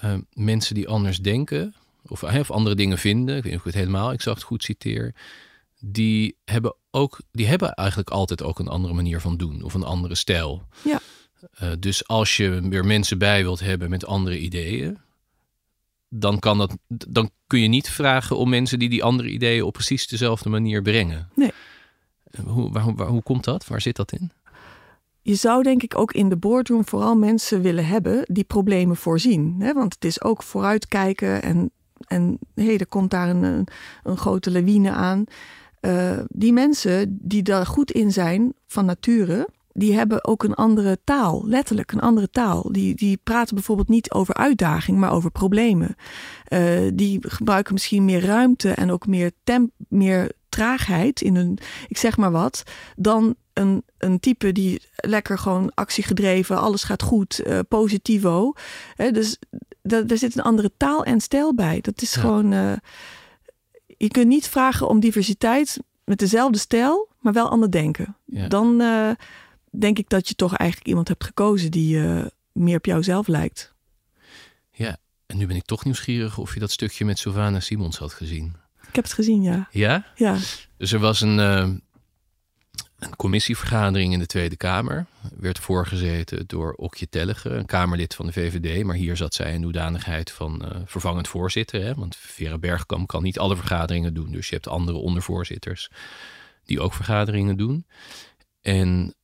Speaker 2: uh, mensen die anders denken of, of andere dingen vinden. Ik weet niet of ik het helemaal exact goed citeer. die hebben, ook, die hebben eigenlijk altijd ook een andere manier van doen of een andere stijl.
Speaker 3: Ja.
Speaker 2: Uh, dus als je weer mensen bij wilt hebben met andere ideeën, dan, kan dat, dan kun je niet vragen om mensen die die andere ideeën op precies dezelfde manier brengen.
Speaker 3: Nee.
Speaker 2: Uh, hoe, waar, waar, hoe komt dat? Waar zit dat in?
Speaker 3: Je zou denk ik ook in de boardroom vooral mensen willen hebben die problemen voorzien. Hè? Want het is ook vooruitkijken en, en hey, er komt daar een, een, een grote lawine aan. Uh, die mensen die daar goed in zijn van nature, die hebben ook een andere taal, letterlijk een andere taal. Die, die praten bijvoorbeeld niet over uitdaging, maar over problemen. Uh, die gebruiken misschien meer ruimte en ook meer, temp, meer traagheid in hun, ik zeg maar wat, dan een, een type die lekker gewoon actiegedreven, alles gaat goed, uh, positivo. Dus daar zit een andere taal en stijl bij. Dat is ja. gewoon. Uh, je kunt niet vragen om diversiteit met dezelfde stijl, maar wel ander denken. Ja. Dan uh, denk ik dat je toch eigenlijk iemand hebt gekozen die meer op jouzelf lijkt.
Speaker 2: Ja, en nu ben ik toch nieuwsgierig of je dat stukje met Sylvana Simons had gezien.
Speaker 3: Ik heb het gezien, ja.
Speaker 2: Ja?
Speaker 3: Ja.
Speaker 2: Dus er was een, uh, een commissievergadering in de Tweede Kamer. Werd voorgezeten door Okje Tellige, een Kamerlid van de VVD. Maar hier zat zij in hoedanigheid van uh, vervangend voorzitter. Hè? Want Vera Bergkamp kan niet alle vergaderingen doen. Dus je hebt andere ondervoorzitters die ook vergaderingen doen. En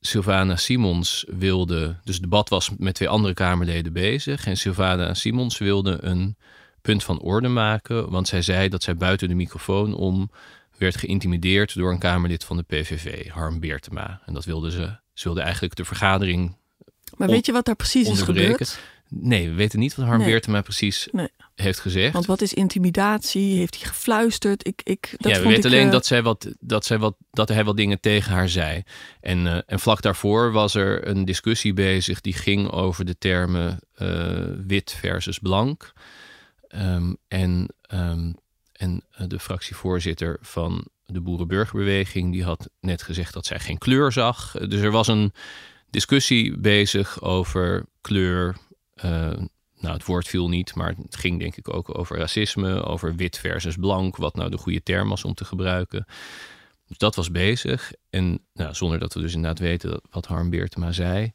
Speaker 2: Sylvana Simons wilde, dus het debat was met twee andere Kamerleden bezig. En Sylvana Simons wilde een punt van orde maken. Want zij zei dat zij buiten de microfoon om werd geïntimideerd door een Kamerlid van de PVV, Harm Beertema. En dat wilde ze. Ze wilde eigenlijk de vergadering.
Speaker 3: Maar weet je wat daar precies is gebeurd?
Speaker 2: Nee, we weten niet wat Harm nee. Beertema precies nee. heeft gezegd.
Speaker 3: Want wat is intimidatie? Heeft hij gefluisterd? Ik, ik, dat
Speaker 2: ja, we weten alleen uh... dat, zij wat, dat, zij wat, dat hij wat dingen tegen haar zei. En, uh, en vlak daarvoor was er een discussie bezig die ging over de termen uh, wit versus blank. Um, en um, en de fractievoorzitter van de Boerenburgerbeweging, die had net gezegd dat zij geen kleur zag. Dus er was een discussie bezig over kleur. Uh, nou, het woord viel niet, maar het ging denk ik ook over racisme, over wit versus blank, wat nou de goede term was om te gebruiken. Dus dat was bezig. En nou, zonder dat we dus inderdaad weten wat Harm Beertema zei,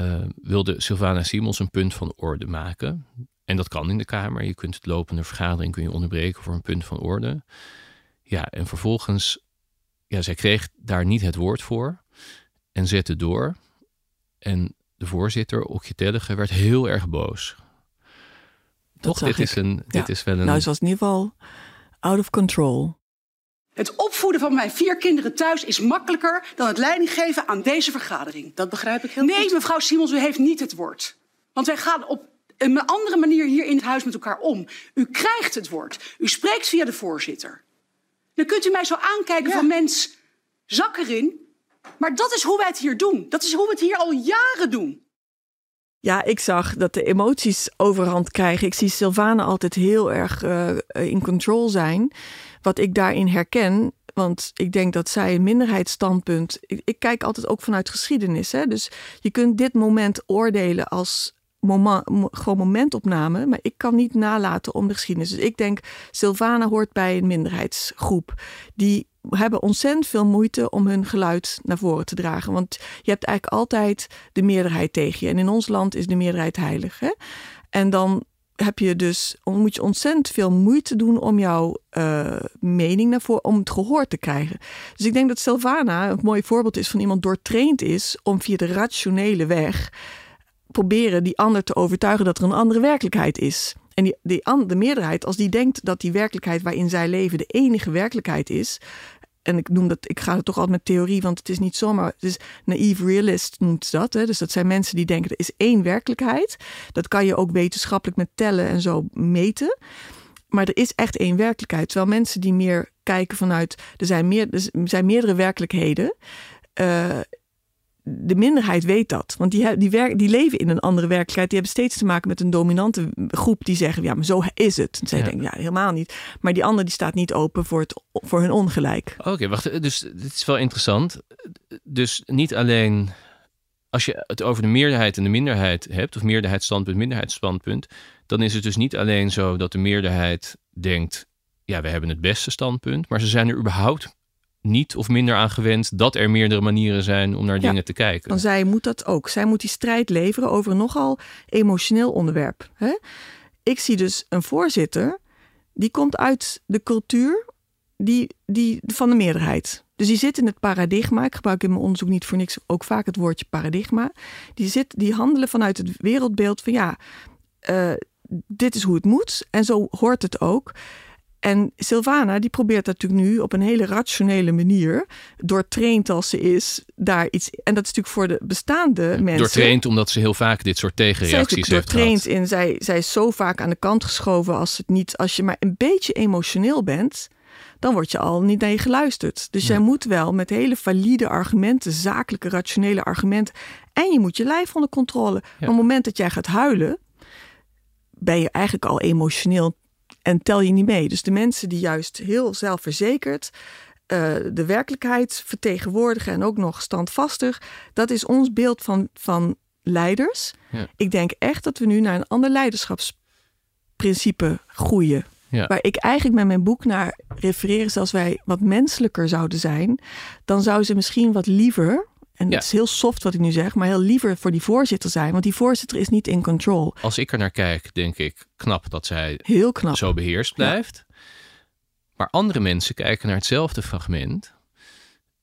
Speaker 2: uh, wilde Sylvana Simons een punt van orde maken. En dat kan in de Kamer. Je kunt het lopende vergadering kun je onderbreken voor een punt van orde. Ja, en vervolgens, ja, zij kreeg daar niet het woord voor en zette door. En de voorzitter, Okje Tellige, werd heel erg boos. Toch, dit, is, een, dit
Speaker 3: ja.
Speaker 2: is wel een...
Speaker 3: Nou, ze was in ieder geval out of control.
Speaker 4: Het opvoeden van mijn vier kinderen thuis is makkelijker dan het leiding geven aan deze vergadering.
Speaker 5: Dat begrijp ik heel
Speaker 4: nee,
Speaker 5: goed.
Speaker 4: Nee, mevrouw Simons, u heeft niet het woord. Want wij gaan op een andere manier hier in het huis met elkaar om. U krijgt het woord. U spreekt via de voorzitter. Dan kunt u mij zo aankijken ja. van mens, zak erin. Maar dat is hoe wij het hier doen. Dat is hoe we het hier al jaren doen.
Speaker 3: Ja, ik zag dat de emoties overhand krijgen. Ik zie Sylvana altijd heel erg uh, in control zijn. Wat ik daarin herken, want ik denk dat zij een minderheidsstandpunt. Ik, ik kijk altijd ook vanuit geschiedenis. Hè? Dus je kunt dit moment oordelen als moment, gewoon momentopname. Maar ik kan niet nalaten om de geschiedenis. Dus ik denk, Sylvana hoort bij een minderheidsgroep. Die hebben ontzettend veel moeite om hun geluid naar voren te dragen. Want je hebt eigenlijk altijd de meerderheid tegen je. En in ons land is de meerderheid heilig. Hè? En dan heb je dus, moet je ontzettend veel moeite doen om jouw uh, mening naar voren, om het gehoord te krijgen. Dus ik denk dat Sylvana een mooi voorbeeld is van iemand doortraind is om via de rationele weg proberen die ander te overtuigen dat er een andere werkelijkheid is. En die, de meerderheid, als die denkt dat die werkelijkheid waarin zij leven de enige werkelijkheid is. En ik noem dat, ik ga het toch altijd met theorie, want het is niet zomaar. Het is naïef realist noemt dat. Hè? Dus dat zijn mensen die denken er is één werkelijkheid. Dat kan je ook wetenschappelijk met tellen en zo meten. Maar er is echt één werkelijkheid. Terwijl mensen die meer kijken vanuit. Er zijn, meer, er zijn meerdere werkelijkheden. Uh, de minderheid weet dat. Want die, die, werk, die leven in een andere werkelijkheid. Die hebben steeds te maken met een dominante groep die zeggen: ja, maar zo is het. En zij ja. denken: ja, helemaal niet. Maar die andere die staat niet open voor, het, voor hun ongelijk.
Speaker 2: Oké, okay, wacht. Dus dit is wel interessant. Dus niet alleen als je het over de meerderheid en de minderheid hebt, of meerderheidsstandpunt, minderheidsstandpunt, dan is het dus niet alleen zo dat de meerderheid denkt: ja, we hebben het beste standpunt, maar ze zijn er überhaupt niet of minder aan gewend dat er meerdere manieren zijn om naar dingen te kijken.
Speaker 3: Want zij moet dat ook. Zij moet die strijd leveren over een nogal emotioneel onderwerp. Hè? Ik zie dus een voorzitter die komt uit de cultuur die, die, van de meerderheid. Dus die zit in het paradigma. Ik gebruik in mijn onderzoek niet voor niks ook vaak het woordje paradigma. Die, zit, die handelen vanuit het wereldbeeld van ja, uh, dit is hoe het moet en zo hoort het ook. En Sylvana die probeert natuurlijk nu op een hele rationele manier, doortraind als ze is, daar iets. En dat is natuurlijk voor de bestaande mensen.
Speaker 2: Doortraind omdat ze heel vaak dit soort tegenreacties heeft
Speaker 3: doortraind in. Zij, zij is zo vaak aan de kant geschoven als het niet, als je maar een beetje emotioneel bent, dan word je al niet naar je geluisterd. Dus jij moet wel met hele valide argumenten, zakelijke, rationele argumenten. En je moet je lijf onder controle. Op het moment dat jij gaat huilen, ben je eigenlijk al emotioneel en tel je niet mee. Dus de mensen die juist heel zelfverzekerd uh, de werkelijkheid vertegenwoordigen en ook nog standvastig, dat is ons beeld van, van leiders. Ja. Ik denk echt dat we nu naar een ander leiderschapsprincipe groeien. Ja. Waar ik eigenlijk met mijn boek naar refereer, is als wij wat menselijker zouden zijn, dan zou ze misschien wat liever en ja. het is heel soft wat ik nu zeg, maar heel liever voor die voorzitter zijn. Want die voorzitter is niet in control.
Speaker 2: Als ik er naar kijk, denk ik knap dat zij
Speaker 3: heel knap.
Speaker 2: zo beheerst blijft. Maar andere mensen kijken naar hetzelfde fragment.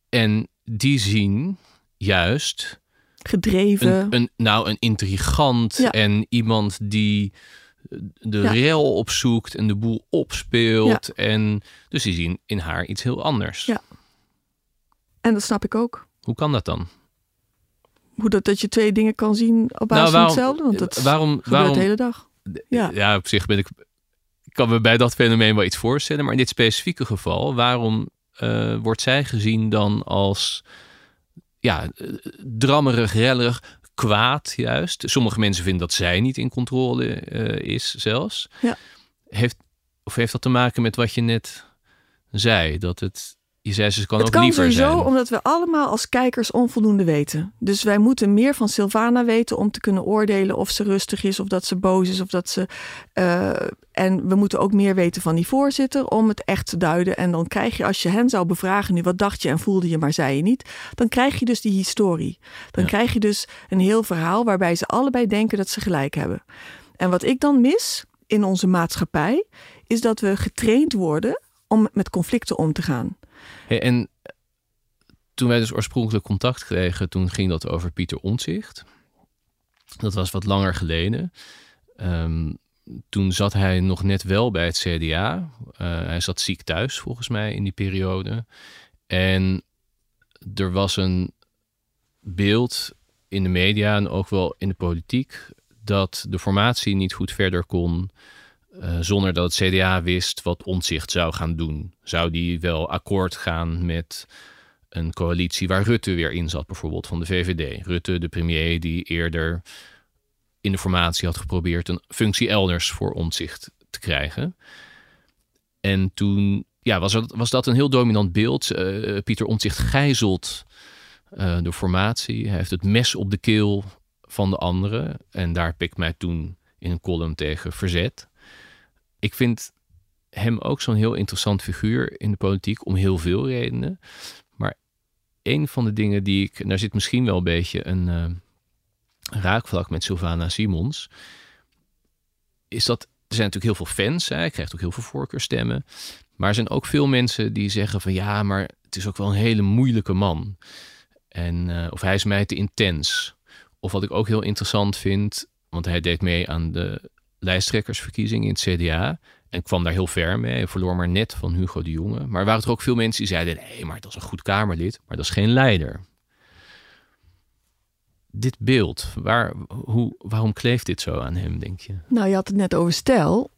Speaker 2: En die zien juist.
Speaker 3: Gedreven.
Speaker 2: Een, een nou, een intrigant en iemand die de ja. rel opzoekt en de boel opspeelt. En dus die zien in haar iets heel anders.
Speaker 3: Ja. En dat snap ik ook.
Speaker 2: Hoe kan dat dan?
Speaker 3: Hoe dat, dat je twee dingen kan zien op basis nou, van hetzelfde? Want dat waarom, gebeurt waarom, de hele dag.
Speaker 2: Ja. ja, op zich ben ik, kan me bij dat fenomeen wel iets voorstellen. Maar in dit specifieke geval, waarom uh, wordt zij gezien dan als ja, drammerig, rellig, kwaad juist? Sommige mensen vinden dat zij niet in controle uh, is zelfs. Ja. Heeft, of heeft dat te maken met wat je net zei? Dat het je zei ze kan
Speaker 3: het
Speaker 2: ook
Speaker 3: kan sowieso
Speaker 2: zijn.
Speaker 3: omdat we allemaal als kijkers onvoldoende weten. Dus wij moeten meer van Sylvana weten om te kunnen oordelen of ze rustig is, of dat ze boos is, of dat ze. Uh, en we moeten ook meer weten van die voorzitter om het echt te duiden. En dan krijg je, als je hen zou bevragen nu, wat dacht je en voelde je, maar zei je niet, dan krijg je dus die historie. Dan krijg je dus een heel verhaal waarbij ze allebei denken dat ze gelijk hebben. En wat ik dan mis in onze maatschappij, is dat we getraind worden om met conflicten om te gaan
Speaker 2: en toen wij dus oorspronkelijk contact kregen, toen ging dat over Pieter Ontzicht. Dat was wat langer geleden. Um, toen zat hij nog net wel bij het CDA. Eh, hij zat ziek thuis, volgens mij, in die periode. En er was een beeld in de media en ook wel in de politiek dat de formatie niet goed verder kon uh, zonder dat het CDA wist wat Omtzigt zou gaan doen. Zou die wel akkoord gaan met een coalitie waar Rutte weer in zat, bijvoorbeeld van de VVD. Rutte, de premier, die eerder in de formatie had geprobeerd een functie elders voor Omtzigt te krijgen. En toen ja, was, dat, was dat een heel dominant beeld. Uh, Pieter Omtzigt gijzelt uh, de formatie. Hij heeft het mes op de keel van de anderen. En daar ik mij toen in een column tegen verzet ik vind hem ook zo'n heel interessant figuur in de politiek om heel veel redenen. Maar een van de dingen die ik, en daar zit misschien wel een beetje een uh, raakvlak met Sylvana Simons, is dat er zijn natuurlijk heel veel fans. Hè? Hij krijgt ook heel veel voorkeurstemmen. Maar er zijn ook veel mensen die zeggen van ja, maar het is ook wel een hele moeilijke man. En, uh, of hij is mij te intens. Of wat ik ook heel interessant vind, want hij deed mee aan de lijsttrekkersverkiezing in het CDA. En kwam daar heel ver mee. verloor maar net van Hugo de Jonge. Maar er waren er ook veel mensen die zeiden: nee, maar dat is een goed Kamerlid, maar dat is geen leider. Dit beeld, waar, hoe, waarom kleeft dit zo aan hem, denk je?
Speaker 3: Nou, je had het net over stijl.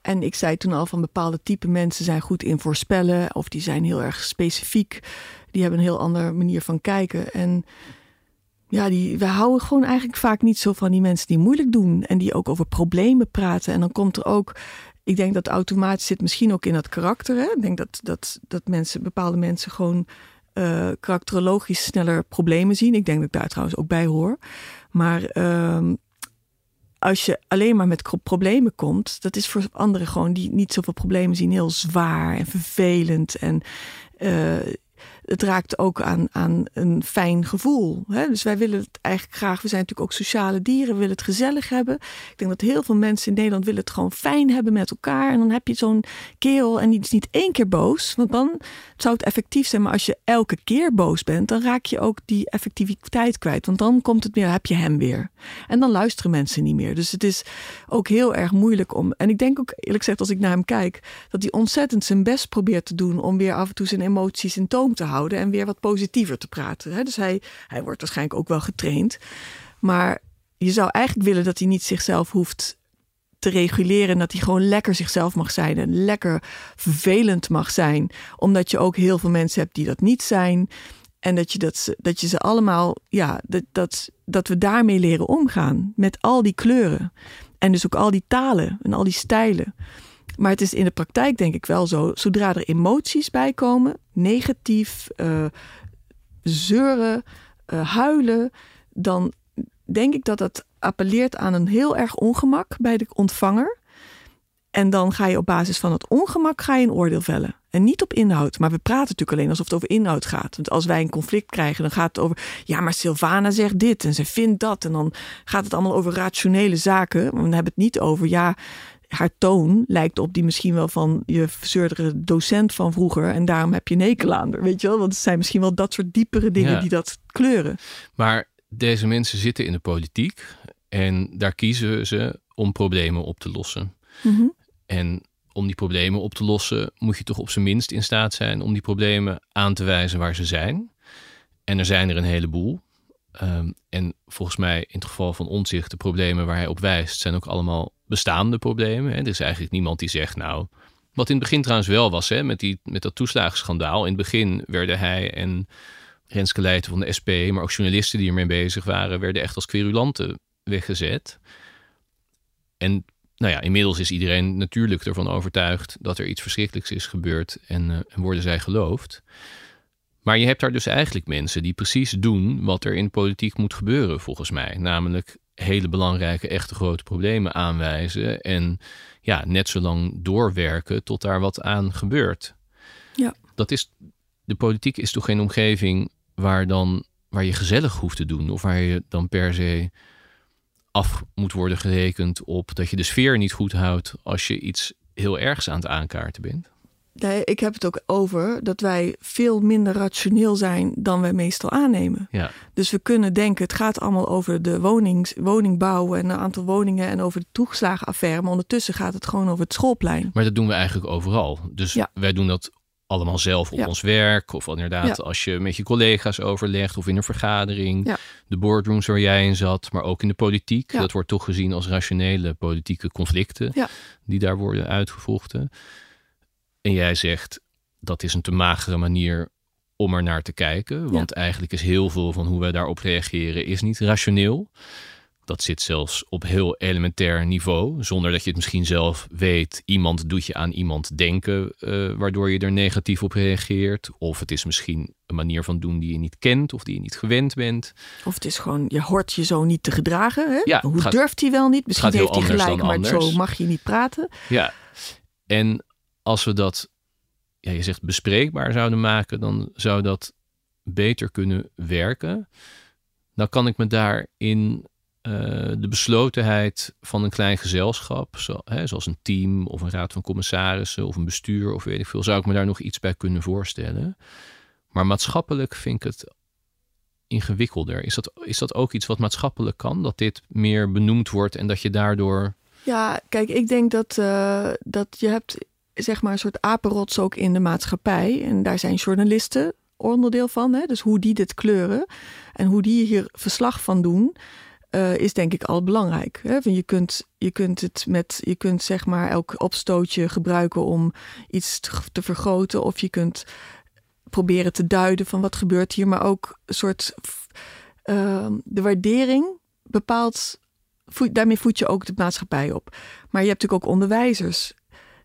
Speaker 3: En ik zei toen al van bepaalde type mensen zijn goed in voorspellen. Of die zijn heel erg specifiek. Die hebben een heel andere manier van kijken. En ja, die, we houden gewoon eigenlijk vaak niet zo van die mensen die moeilijk doen. En die ook over problemen praten. En dan komt er ook. Ik denk dat automatisch zit misschien ook in dat karakter. Hè? Ik denk dat, dat, dat mensen, bepaalde mensen gewoon uh, karakterologisch sneller problemen zien. Ik denk dat ik daar trouwens ook bij hoor. Maar uh, als je alleen maar met problemen komt, dat is voor anderen gewoon die niet zoveel problemen zien heel zwaar en vervelend. En uh, het raakt ook aan, aan een fijn gevoel. Hè? Dus wij willen het eigenlijk graag. We zijn natuurlijk ook sociale dieren, we willen het gezellig hebben. Ik denk dat heel veel mensen in Nederland willen het gewoon fijn hebben met elkaar. En dan heb je zo'n kerel en die is niet één keer boos. Want dan zou het effectief zijn. Maar als je elke keer boos bent, dan raak je ook die effectiviteit kwijt. Want dan komt het meer, heb je hem weer. En dan luisteren mensen niet meer. Dus het is ook heel erg moeilijk om. En ik denk ook eerlijk gezegd, als ik naar hem kijk, dat hij ontzettend zijn best probeert te doen om weer af en toe zijn emoties in toom te houden en weer wat positiever te praten. Dus hij, hij wordt waarschijnlijk ook wel getraind. Maar je zou eigenlijk willen dat hij niet zichzelf hoeft te reguleren. Dat hij gewoon lekker zichzelf mag zijn en lekker vervelend mag zijn. Omdat je ook heel veel mensen hebt die dat niet zijn. En dat je, dat, dat je ze allemaal, ja, dat, dat, dat we daarmee leren omgaan. Met al die kleuren. En dus ook al die talen en al die stijlen. Maar het is in de praktijk denk ik wel zo, zodra er emoties bij komen, negatief, uh, zeuren, uh, huilen, dan denk ik dat dat appelleert aan een heel erg ongemak bij de ontvanger. En dan ga je op basis van het ongemak ga je een oordeel vellen. En niet op inhoud. Maar we praten natuurlijk alleen alsof het over inhoud gaat. Want als wij een conflict krijgen, dan gaat het over. Ja, maar Sylvana zegt dit en ze vindt dat. En dan gaat het allemaal over rationele zaken. Dan hebben we het niet over. Ja, haar toon lijkt op die misschien wel van je verzeurdere docent van vroeger. En daarom heb je een aan weet je wel? Want het zijn misschien wel dat soort diepere dingen die dat kleuren.
Speaker 2: Maar deze mensen zitten in de politiek en daar kiezen ze om problemen op te lossen. Mhm. En om die problemen op te lossen moet je toch op zijn minst in staat zijn om die problemen aan te wijzen waar ze zijn. En er zijn er een heleboel. Um, en volgens mij in het geval van onzicht, de problemen waar hij op wijst, zijn ook allemaal bestaande problemen. Hè. Er is eigenlijk niemand die zegt, nou, wat in het begin trouwens wel was, hè, met, die, met dat toeslagenschandaal. In het begin werden hij en Renske Leijten van de SP, maar ook journalisten die ermee bezig waren, werden echt als querulanten weggezet. En nou ja, inmiddels is iedereen natuurlijk ervan overtuigd dat er iets verschrikkelijks is gebeurd en, uh, en worden zij geloofd. Maar je hebt daar dus eigenlijk mensen die precies doen wat er in politiek moet gebeuren, volgens mij. Namelijk hele belangrijke, echte grote problemen aanwijzen. En ja, net zo lang doorwerken tot daar wat aan gebeurt.
Speaker 3: Ja.
Speaker 2: Dat is, de politiek is toch geen omgeving waar, dan, waar je gezellig hoeft te doen. Of waar je dan per se af moet worden gerekend op dat je de sfeer niet goed houdt als je iets heel ergs aan het aankaarten bent.
Speaker 3: Nee, ik heb het ook over dat wij veel minder rationeel zijn dan wij meestal aannemen.
Speaker 2: Ja.
Speaker 3: Dus we kunnen denken, het gaat allemaal over de wonings, woningbouw en een aantal woningen en over de toegeslagenaffaire. Maar ondertussen gaat het gewoon over het schoolplein.
Speaker 2: Maar dat doen we eigenlijk overal. Dus ja. wij doen dat allemaal zelf op ons werk. Of inderdaad, als je met je collega's overlegt of in een vergadering. De boardrooms waar jij in zat, maar ook in de politiek. Dat wordt toch gezien als rationele politieke conflicten die daar worden uitgevochten. En jij zegt dat is een te magere manier om er naar te kijken. Want eigenlijk is heel veel van hoe wij daarop reageren is niet rationeel. Dat zit zelfs op heel elementair niveau, zonder dat je het misschien zelf weet. Iemand doet je aan iemand denken, uh, waardoor je er negatief op reageert. Of het is misschien een manier van doen die je niet kent of die je niet gewend bent.
Speaker 3: Of het is gewoon, je hoort je zo niet te gedragen. Hè? Ja, Hoe durft hij wel niet? Misschien heeft hij gelijk, maar zo mag je niet praten.
Speaker 2: Ja, en als we dat, ja, je zegt bespreekbaar zouden maken, dan zou dat beter kunnen werken. Dan kan ik me daar in uh, de beslotenheid van een klein gezelschap, zo, hè, zoals een team of een raad van commissarissen of een bestuur of weet ik veel, zou ik me daar nog iets bij kunnen voorstellen. Maar maatschappelijk vind ik het ingewikkelder. Is dat, is dat ook iets wat maatschappelijk kan? Dat dit meer benoemd wordt en dat je daardoor.
Speaker 3: Ja, kijk, ik denk dat, uh, dat je hebt zeg maar een soort apenrots ook in de maatschappij. En daar zijn journalisten onderdeel van. Hè? Dus hoe die dit kleuren en hoe die hier verslag van doen. Uh, is denk ik al belangrijk. Hè? Je, kunt, je kunt het met, je kunt zeg maar elk opstootje gebruiken om iets te, te, vergroten. Of je kunt proberen te duiden van wat gebeurt hier. Maar ook een soort uh, de waardering bepaalt. Daarmee voed je ook de maatschappij op. Maar je hebt natuurlijk ook onderwijzers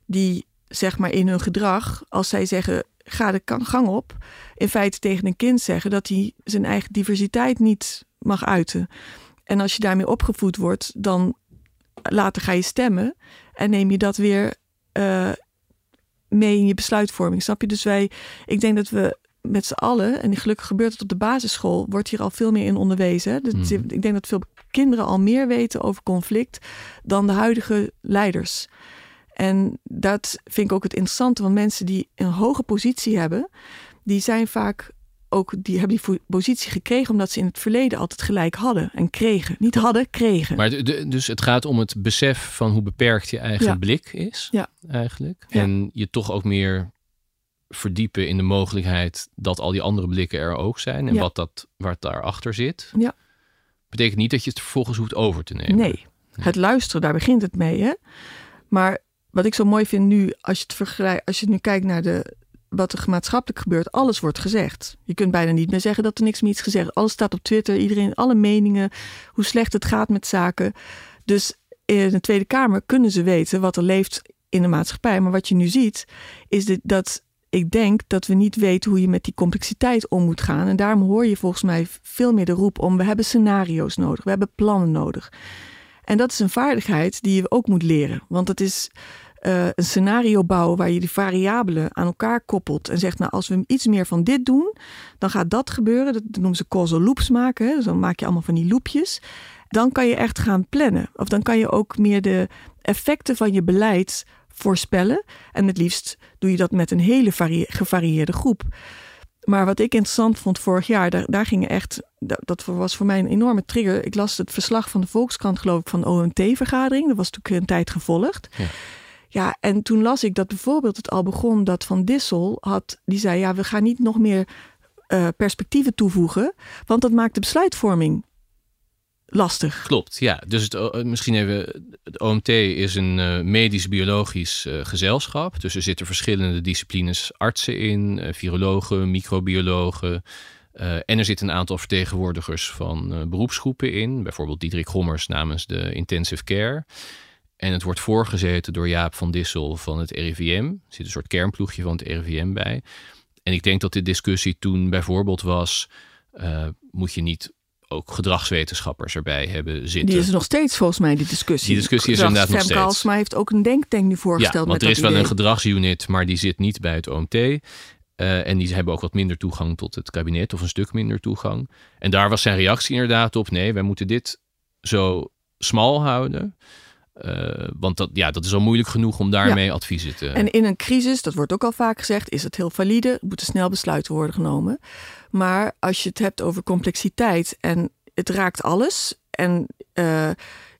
Speaker 3: die zeg maar in hun gedrag, als zij zeggen ga de gang op, in feite tegen een kind zeggen dat hij zijn eigen diversiteit niet mag uiten. En als je daarmee opgevoed wordt, dan later ga je stemmen en neem je dat weer uh, mee in je besluitvorming. Snap je? Dus wij, ik denk dat we met z'n allen, en gelukkig gebeurt het op de basisschool, wordt hier al veel meer in onderwezen. Dus mm. Ik denk dat veel kinderen al meer weten over conflict dan de huidige leiders. En dat vind ik ook het interessante, want mensen die een hoge positie hebben, die zijn vaak ook, die hebben die positie gekregen omdat ze in het verleden altijd gelijk hadden en kregen. Niet hadden, kregen.
Speaker 2: Maar dus het gaat om het besef van hoe beperkt je eigen blik is, ja. eigenlijk. En je toch ook meer verdiepen in de mogelijkheid dat al die andere blikken er ook zijn en wat dat, het daarachter zit.
Speaker 3: Ja.
Speaker 2: Betekent niet dat je het vervolgens hoeft over te nemen.
Speaker 3: Nee, het luisteren, daar begint het mee. Hè? Maar wat ik zo mooi vind nu, als je het als je nu kijkt naar de, wat er maatschappelijk gebeurt, alles wordt gezegd. Je kunt bijna niet meer zeggen dat er niks meer is gezegd. Alles staat op Twitter, iedereen, alle meningen, hoe slecht het gaat met zaken. Dus in de Tweede Kamer kunnen ze weten wat er leeft in de maatschappij. Maar wat je nu ziet, is dit, dat ik denk dat we niet weten hoe je met die complexiteit om moet gaan. En daarom hoor je volgens mij veel meer de roep om: we hebben scenario's nodig, we hebben plannen nodig. En dat is een vaardigheid die je ook moet leren. Want het is uh, een scenario bouwen waar je die variabelen aan elkaar koppelt. En zegt, nou, als we iets meer van dit doen, dan gaat dat gebeuren. Dat noemen ze causal loops maken. Dus dan maak je allemaal van die loopjes. Dan kan je echt gaan plannen. Of dan kan je ook meer de effecten van je beleid voorspellen. En het liefst doe je dat met een hele gevarieerde groep. Maar wat ik interessant vond vorig jaar, daar, daar gingen echt, dat was voor mij een enorme trigger. Ik las het verslag van de Volkskrant, geloof ik, van de OMT-vergadering. Dat was natuurlijk een tijd gevolgd. Ja. Ja. en toen las ik dat bijvoorbeeld het al begon dat Van Dissel had, die zei, ja, we gaan niet nog meer uh, perspectieven toevoegen, want dat maakt de besluitvorming lastig.
Speaker 2: Klopt, ja. Dus het, eh, misschien even, het OMT is een uh, medisch-biologisch gezelschap. Dus er zitten verschillende disciplines artsen in, virologen, microbiologen. en er zitten een aantal vertegenwoordigers van beroepsgroepen in. Bijvoorbeeld Diederik Gommers namens de Intensive Care. En het wordt voorgezeten door Jaap van Dissel van het RIVM. Er zit een soort kernploegje van het RIVM bij. En ik denk dat de discussie toen bijvoorbeeld was... moet je niet ook gedragswetenschappers erbij hebben zitten.
Speaker 3: Die is nog steeds volgens mij die discussie.
Speaker 2: Die discussie is inderdaad nog steeds.
Speaker 3: Maar heeft ook een denktank nu voorgesteld.
Speaker 2: Ja, want er is wel een gedragsunit, maar die zit niet bij het OMT. Uh, eh, en die hebben ook wat minder toegang tot het kabinet, of een stuk minder toegang. En daar was zijn reactie inderdaad op: nee, wij moeten dit zo smal houden. Uh, want dat, ja, dat is al moeilijk genoeg om daarmee adviezen te.
Speaker 3: En in een crisis, dat wordt ook al vaak gezegd, is het heel valide. Er moeten snel besluiten worden genomen. Maar als je het hebt over complexiteit en het raakt alles. En uh,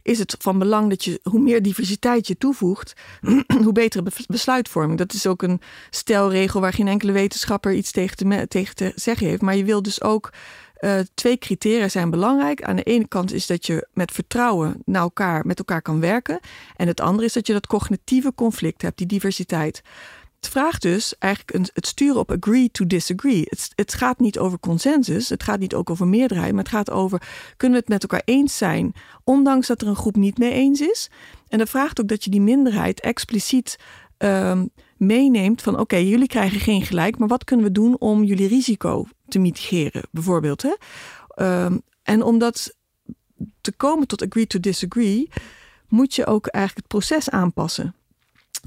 Speaker 3: is het van belang dat je, hoe meer diversiteit je toevoegt, hoe betere besluitvorming. Dat is ook een stelregel waar geen enkele wetenschapper iets tegen te, tegen te zeggen heeft. Maar je wil dus ook uh, twee criteria zijn belangrijk. Aan de ene kant is dat je met vertrouwen naar elkaar, met elkaar kan werken. En het andere is dat je dat cognitieve conflict hebt, die diversiteit. Het vraagt dus eigenlijk een, het sturen op agree to disagree. Het, het gaat niet over consensus, het gaat niet ook over meerderheid, maar het gaat over kunnen we het met elkaar eens zijn, ondanks dat er een groep niet mee eens is. En dat vraagt ook dat je die minderheid expliciet um, meeneemt van oké, jullie krijgen geen gelijk, maar wat kunnen we doen om jullie risico te mitigeren, bijvoorbeeld. Hè? Um, en om dat te komen tot agree to disagree, moet je ook eigenlijk het proces aanpassen.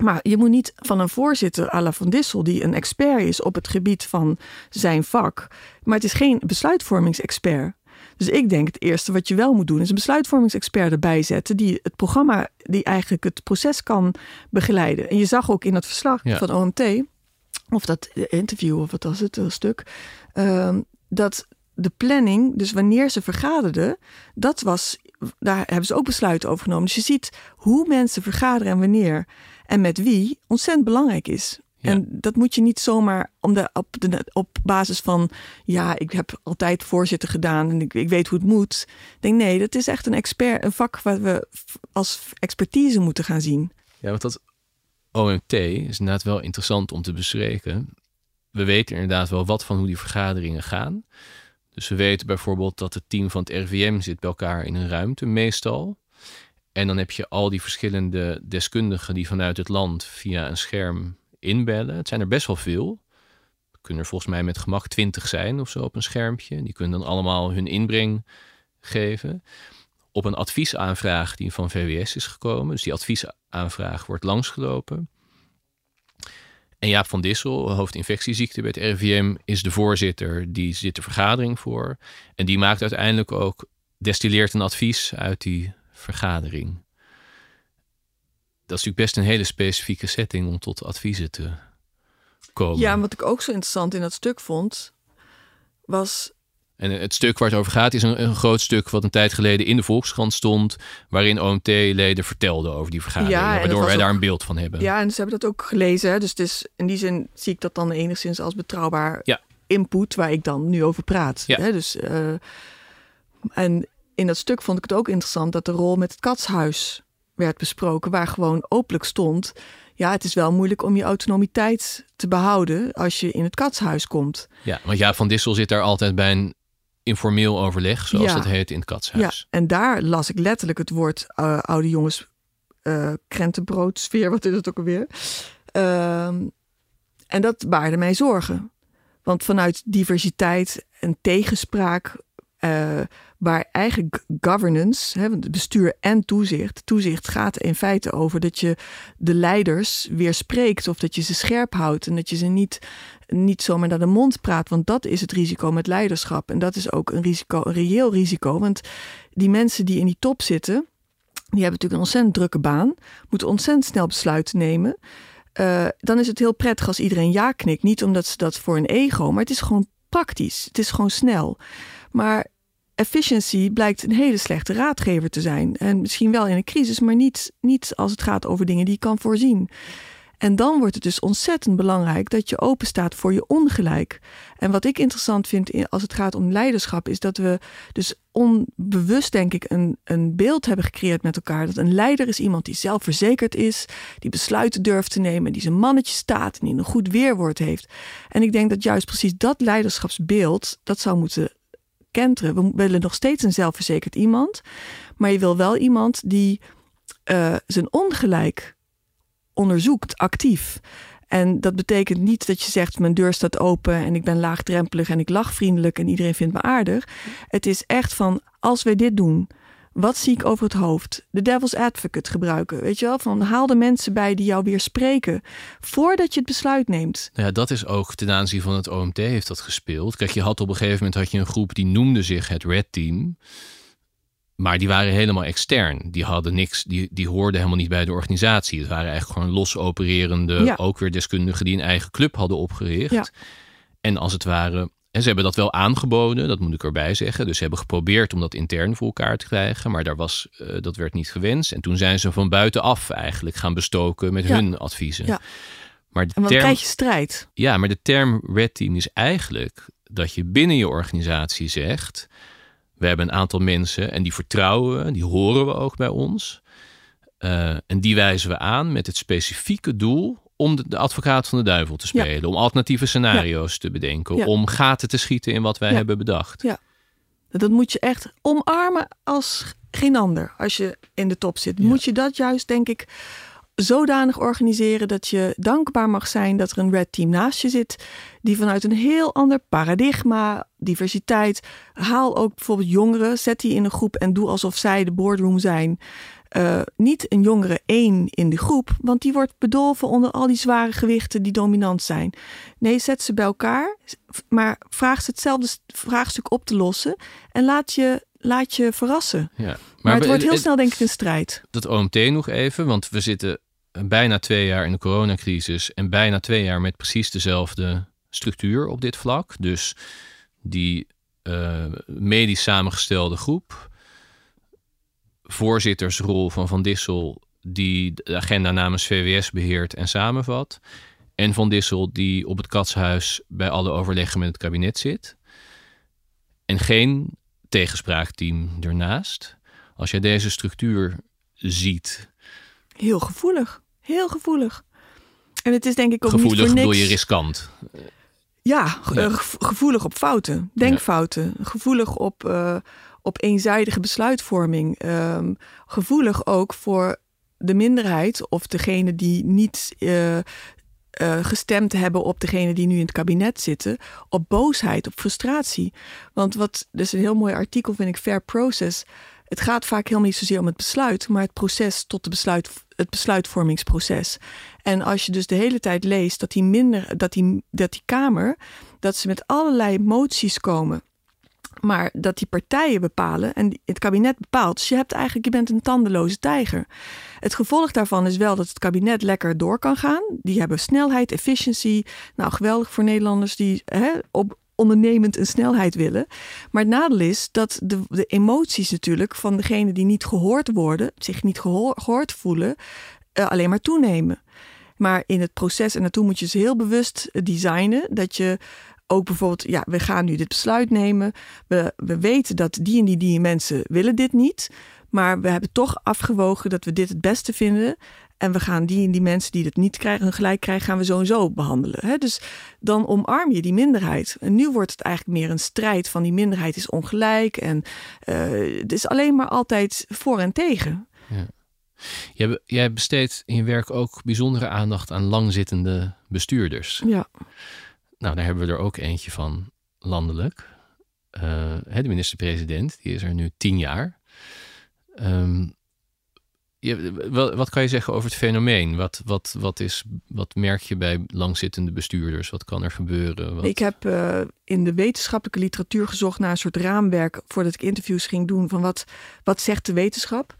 Speaker 3: Maar je moet niet van een voorzitter à la Van Dissel, die een expert is op het gebied van zijn vak, maar het is geen besluitvormingsexpert. Dus ik denk het eerste wat je wel moet doen is een besluitvormingsexpert erbij zetten die het programma, die eigenlijk het proces kan begeleiden. En je zag ook in dat verslag van OMT, of dat interview of wat was het, een stuk, ehm, dat de planning, dus wanneer ze vergaderden, dat was, daar hebben ze ook besluiten over genomen. Dus je ziet hoe mensen vergaderen en wanneer en met wie ontzettend belangrijk is. En dat moet je niet zomaar om de, op, de, op basis van, ja, ik heb altijd voorzitter gedaan en ik, ik weet hoe het moet. Ik denk, nee, dat is echt een expert, een vak wat we als expertise moeten gaan zien.
Speaker 2: Ja, want dat OMT is inderdaad wel interessant om te bespreken. We weten inderdaad wel wat van hoe die vergaderingen gaan. Dus we weten bijvoorbeeld dat het team van het RVM zit bij elkaar in een ruimte, meestal. En dan heb je al die verschillende deskundigen die vanuit het land via een scherm inbellen. Het zijn er best wel veel. Er kunnen er volgens mij met gemak twintig zijn of zo op een schermpje. Die kunnen dan allemaal hun inbreng geven. op een adviesaanvraag die van VWS is gekomen. Dus die adviesaanvraag wordt langsgelopen. En Jaap van Dissel, hoofd infectieziekte bij het RIVM, is de voorzitter. Die zit de vergadering voor. En die maakt uiteindelijk ook, destilleert een advies uit die vergadering. Dat is natuurlijk best een hele specifieke setting om tot adviezen te komen.
Speaker 3: Ja, en wat ik ook zo interessant in dat stuk vond, was
Speaker 2: en het stuk waar het over gaat is een, een, groot stuk wat een tijd geleden in de Volkskrant stond, waarin OMT-leden vertelden over die vergadering, ja, waardoor wij daar een beeld van hebben.
Speaker 3: Ja, en ze hebben dat ook gelezen. Dus het is, in die zin zie ik dat dan enigszins als betrouwbaar ja. input waar ik dan nu over praat. Ja. Hè? Dus, uh, en in dat stuk vond ik het ook interessant dat de rol met het katshuis werd besproken, waar gewoon openlijk stond. Ja, het is wel moeilijk om je autonomiteit te behouden als je in het katshuis komt.
Speaker 2: Ja, want ja, Van Dissel zit daar altijd bij een informeel overleg, zoals
Speaker 3: ja.
Speaker 2: dat heet in het katshuis.
Speaker 3: Ja, en daar las ik letterlijk het woord uh, oude jongens uh, krentenbroodsfeer, wat is het ook alweer? Uh, en dat baarde mij zorgen. Want vanuit diversiteit en tegenspraak, uh, waar eigenlijk governance, hè, bestuur en toezicht, toezicht gaat in feite over dat je de leiders weer spreekt of dat je ze scherp houdt en dat je ze niet niet zomaar naar de mond praat. Want dat is het risico met leiderschap. En dat is ook een risico, een reëel risico. Want die mensen die in die top zitten, die hebben natuurlijk een ontzettend drukke baan, moeten ontzettend snel besluiten nemen. Uh, dan is het heel prettig als iedereen ja knikt. Niet omdat ze dat voor een ego, maar het is gewoon praktisch. Het is gewoon snel. Maar efficiency blijkt een hele slechte raadgever te zijn. En misschien wel in een crisis, maar niet, niet als het gaat over dingen die je kan voorzien. En dan wordt het dus ontzettend belangrijk dat je open staat voor je ongelijk. En wat ik interessant vind als het gaat om leiderschap, is dat we dus onbewust, denk ik, een, een beeld hebben gecreëerd met elkaar. Dat een leider is iemand die zelfverzekerd is, die besluiten durft te nemen, die zijn mannetje staat en die een goed weerwoord heeft. En ik denk dat juist precies dat leiderschapsbeeld, dat zou moeten kenteren. We willen nog steeds een zelfverzekerd iemand, maar je wil wel iemand die uh, zijn ongelijk onderzoekt actief. En dat betekent niet dat je zegt: mijn deur staat open en ik ben laagdrempelig en ik lach vriendelijk en iedereen vindt me aardig. Het is echt van: als we dit doen, wat zie ik over het hoofd? De devil's advocate gebruiken. Weet je wel? Van haal de mensen bij die jou weer spreken. Voordat je het besluit neemt.
Speaker 2: Ja, dat is ook ten aanzien van het OMT heeft dat gespeeld. Kijk, je had op een gegeven moment had je een groep die noemde zich het Red Team. Maar die waren helemaal extern. Die hadden niks, die, die hoorden helemaal niet bij de organisatie. Het waren eigenlijk gewoon los opererende, ook weer deskundigen die een eigen club hadden opgericht. Ja. En als het ware, en ze hebben dat wel aangeboden, dat moet ik erbij zeggen. Dus ze hebben geprobeerd om dat intern voor elkaar te krijgen, maar daar was, uh, dat werd niet gewenst. En toen zijn ze van buitenaf eigenlijk gaan bestoken met hun adviezen.
Speaker 3: Ja. Maar de en dan term, krijg je strijd.
Speaker 2: Ja, maar de term red team is eigenlijk dat je binnen je organisatie zegt we hebben een aantal mensen en die vertrouwen we, die horen we ook bij ons. Uh, en die wijzen we aan met het specifieke doel om de, de advocaat van de duivel te spelen. Ja. Om alternatieve scenario's ja. te bedenken. Ja. Om gaten te schieten in wat wij hebben bedacht.
Speaker 3: Ja, dat moet je echt omarmen als geen ander. Als je in de top zit, moet je dat juist, denk ik, zodanig organiseren dat je dankbaar mag zijn dat er een red team naast je zit. Die vanuit een heel ander paradigma, diversiteit. Haal ook bijvoorbeeld jongeren, zet die in een groep en doe alsof zij de boardroom zijn. Uh, niet een jongere één in de groep, want die wordt bedolven onder al die zware gewichten die dominant zijn. Nee, zet ze bij elkaar, maar vraag ze hetzelfde vraagstuk op te lossen en laat je, laat je verrassen. Ja, maar, maar het wordt heel snel denk ik een strijd.
Speaker 2: Dat OMT nog even, want we zitten bijna twee jaar in de coronacrisis en bijna twee jaar met precies dezelfde structuur op dit vlak. Dus die uh, medisch samengestelde groep, voorzittersrol van Van Dissel, die de agenda namens VWS beheert en samenvat. En Van Dissel, die op het katshuis bij alle overleggen met het kabinet zit. En geen tegenspraakteam ernaast. Als je deze structuur ziet.
Speaker 3: Heel gevoelig. Heel gevoelig. En het is denk ik ook
Speaker 2: gevoelig
Speaker 3: niet voor niks...
Speaker 2: je riskant.
Speaker 3: Ja. Uh, gevoelig op fouten, denkfouten. Gevoelig op, uh, op eenzijdige besluitvorming. Um, gevoelig ook voor de minderheid of degene die niet uh, gestemd hebben op degene die nu in het kabinet zitten. Op boosheid, op frustratie. Want wat, dus een heel mooi artikel vind ik, Fair Process Het gaat vaak helemaal niet zozeer om het besluit, maar het proces tot de besluit, het besluitvormingsproces. En als je dus de hele tijd leest dat die minder, dat die, dat die Kamer, dat ze met allerlei moties komen maar dat die partijen bepalen en het kabinet bepaalt. Dus je hebt eigenlijk, je bent een tandeloze tijger. Het gevolg daarvan is wel dat het kabinet lekker door kan gaan. Die hebben snelheid, efficiëntie. Nou, geweldig voor Nederlanders die hè, op ondernemend een snelheid willen. Maar het nadeel is dat de, emoties natuurlijk van degene die niet gehoord worden, zich niet gehoord voelen, uh, alleen maar toenemen. Maar in het proces en naartoe moet je ze heel bewust designen. Dat je ook bijvoorbeeld, ja, we gaan nu dit besluit nemen. We, we weten dat die en die, die mensen willen dit niet. Maar we hebben toch afgewogen dat we dit het beste vinden. En we gaan die en die mensen die het niet krijgen, hun gelijk krijgen, gaan we zo en zo behandelen. Hè? Dus dan omarm je die minderheid. En nu wordt het eigenlijk meer een strijd van die minderheid is ongelijk. En uh, het is alleen maar altijd voor en tegen. Ja.
Speaker 2: Jij, jij besteedt in je werk ook bijzondere aandacht aan langzittende bestuurders.
Speaker 3: Ja.
Speaker 2: Nou, daar hebben we er ook eentje van landelijk. Uh, de minister-president, die is er nu tien jaar. Um, je, wat kan je zeggen over het fenomeen? Wat, wat, wat, is, wat merk je bij langzittende bestuurders? Wat kan er gebeuren?
Speaker 3: Ik heb uh, in de wetenschappelijke literatuur gezocht naar een soort raamwerk voordat ik interviews ging doen van wat, wat zegt de wetenschap.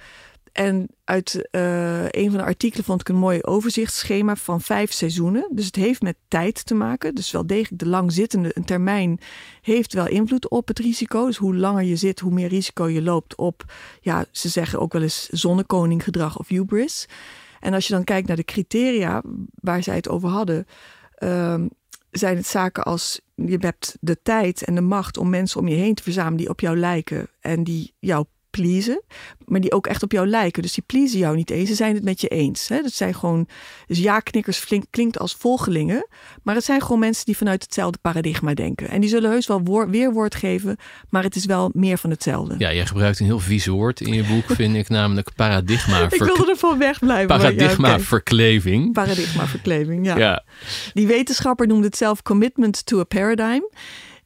Speaker 3: En uit uh, een van de artikelen vond ik een mooi overzichtsschema van vijf seizoenen. Dus het heeft met tijd te maken. Dus wel degelijk de langzittende een termijn heeft wel invloed op het risico. Dus hoe langer je zit, hoe meer risico je loopt op, ja, ze zeggen ook wel eens zonnekoninggedrag of hubris. En als je dan kijkt naar de criteria waar zij het over hadden, um, zijn het zaken als je hebt de tijd en de macht om mensen om je heen te verzamelen die op jou lijken en die jou pleasen, maar die ook echt op jou lijken. Dus die pleasen jou niet eens, ze zijn het met je eens. Hè? Dat zijn gewoon, dus ja-knikkers flink, klinkt als volgelingen, maar het zijn gewoon mensen die vanuit hetzelfde paradigma denken. En die zullen heus wel woord, weerwoord geven, maar het is wel meer van hetzelfde.
Speaker 2: Ja, jij gebruikt een heel vies woord in je boek, vind ik, namelijk paradigma.
Speaker 3: ik wilde er van wegblijven.
Speaker 2: Paradigma verkleving.
Speaker 3: Paradigma verkleving, ja. ja. Die wetenschapper noemde het zelf commitment to a paradigm.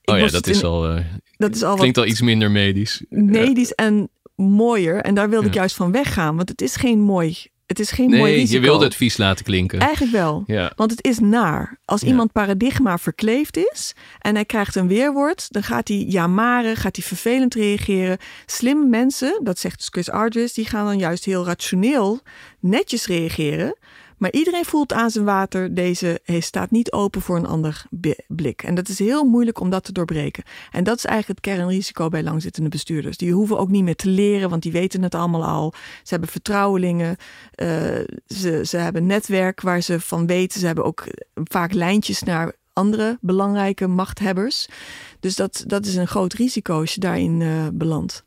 Speaker 2: Ik oh ja, dat is, al, uh, dat is al. Klinkt al iets minder medisch.
Speaker 3: Medisch en mooier. En daar wilde ik juist van weggaan. Want het is geen mooi het is geen nee, mooi risico.
Speaker 2: je wilde het vies laten klinken.
Speaker 3: Eigenlijk wel. Ja. Want het is naar. Als iemand paradigma verkleefd is en hij krijgt een weerwoord, dan gaat hij jamaren, gaat hij vervelend reageren. Slimme mensen, dat zegt dus Chris die gaan dan juist heel rationeel netjes reageren. Maar iedereen voelt aan zijn water, deze staat niet open voor een ander blik. En dat is heel moeilijk om dat te doorbreken. En dat is eigenlijk het kernrisico bij langzittende bestuurders. Die hoeven ook niet meer te leren, want die weten het allemaal al. Ze hebben vertrouwelingen, uh, ze, ze hebben netwerk waar ze van weten. Ze hebben ook vaak lijntjes naar andere belangrijke machthebbers. Dus dat, dat is een groot risico als je daarin uh, belandt.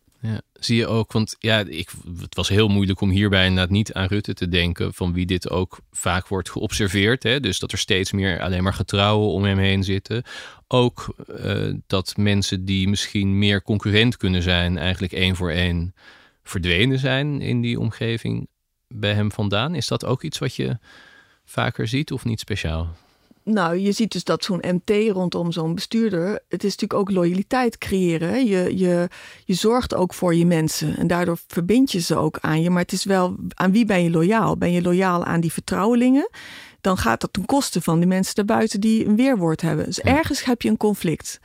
Speaker 2: Zie je ook, want ja, ik, het was heel moeilijk om hierbij inderdaad niet aan Rutte te denken, van wie dit ook vaak wordt geobserveerd. Hè? Dus dat er steeds meer alleen maar getrouwen om hem heen zitten. Ook uh, dat mensen die misschien meer concurrent kunnen zijn, eigenlijk één voor één verdwenen zijn in die omgeving bij hem vandaan. Is dat ook iets wat je vaker ziet of niet speciaal?
Speaker 3: Nou, je ziet dus dat zo'n MT rondom zo'n bestuurder, het is natuurlijk ook loyaliteit creëren. Je, je, je zorgt ook voor je mensen en daardoor verbind je ze ook aan je. Maar het is wel, aan wie ben je loyaal? Ben je loyaal aan die vertrouwelingen? Dan gaat dat ten koste van de mensen daarbuiten die een weerwoord hebben. Dus ergens heb je een conflict.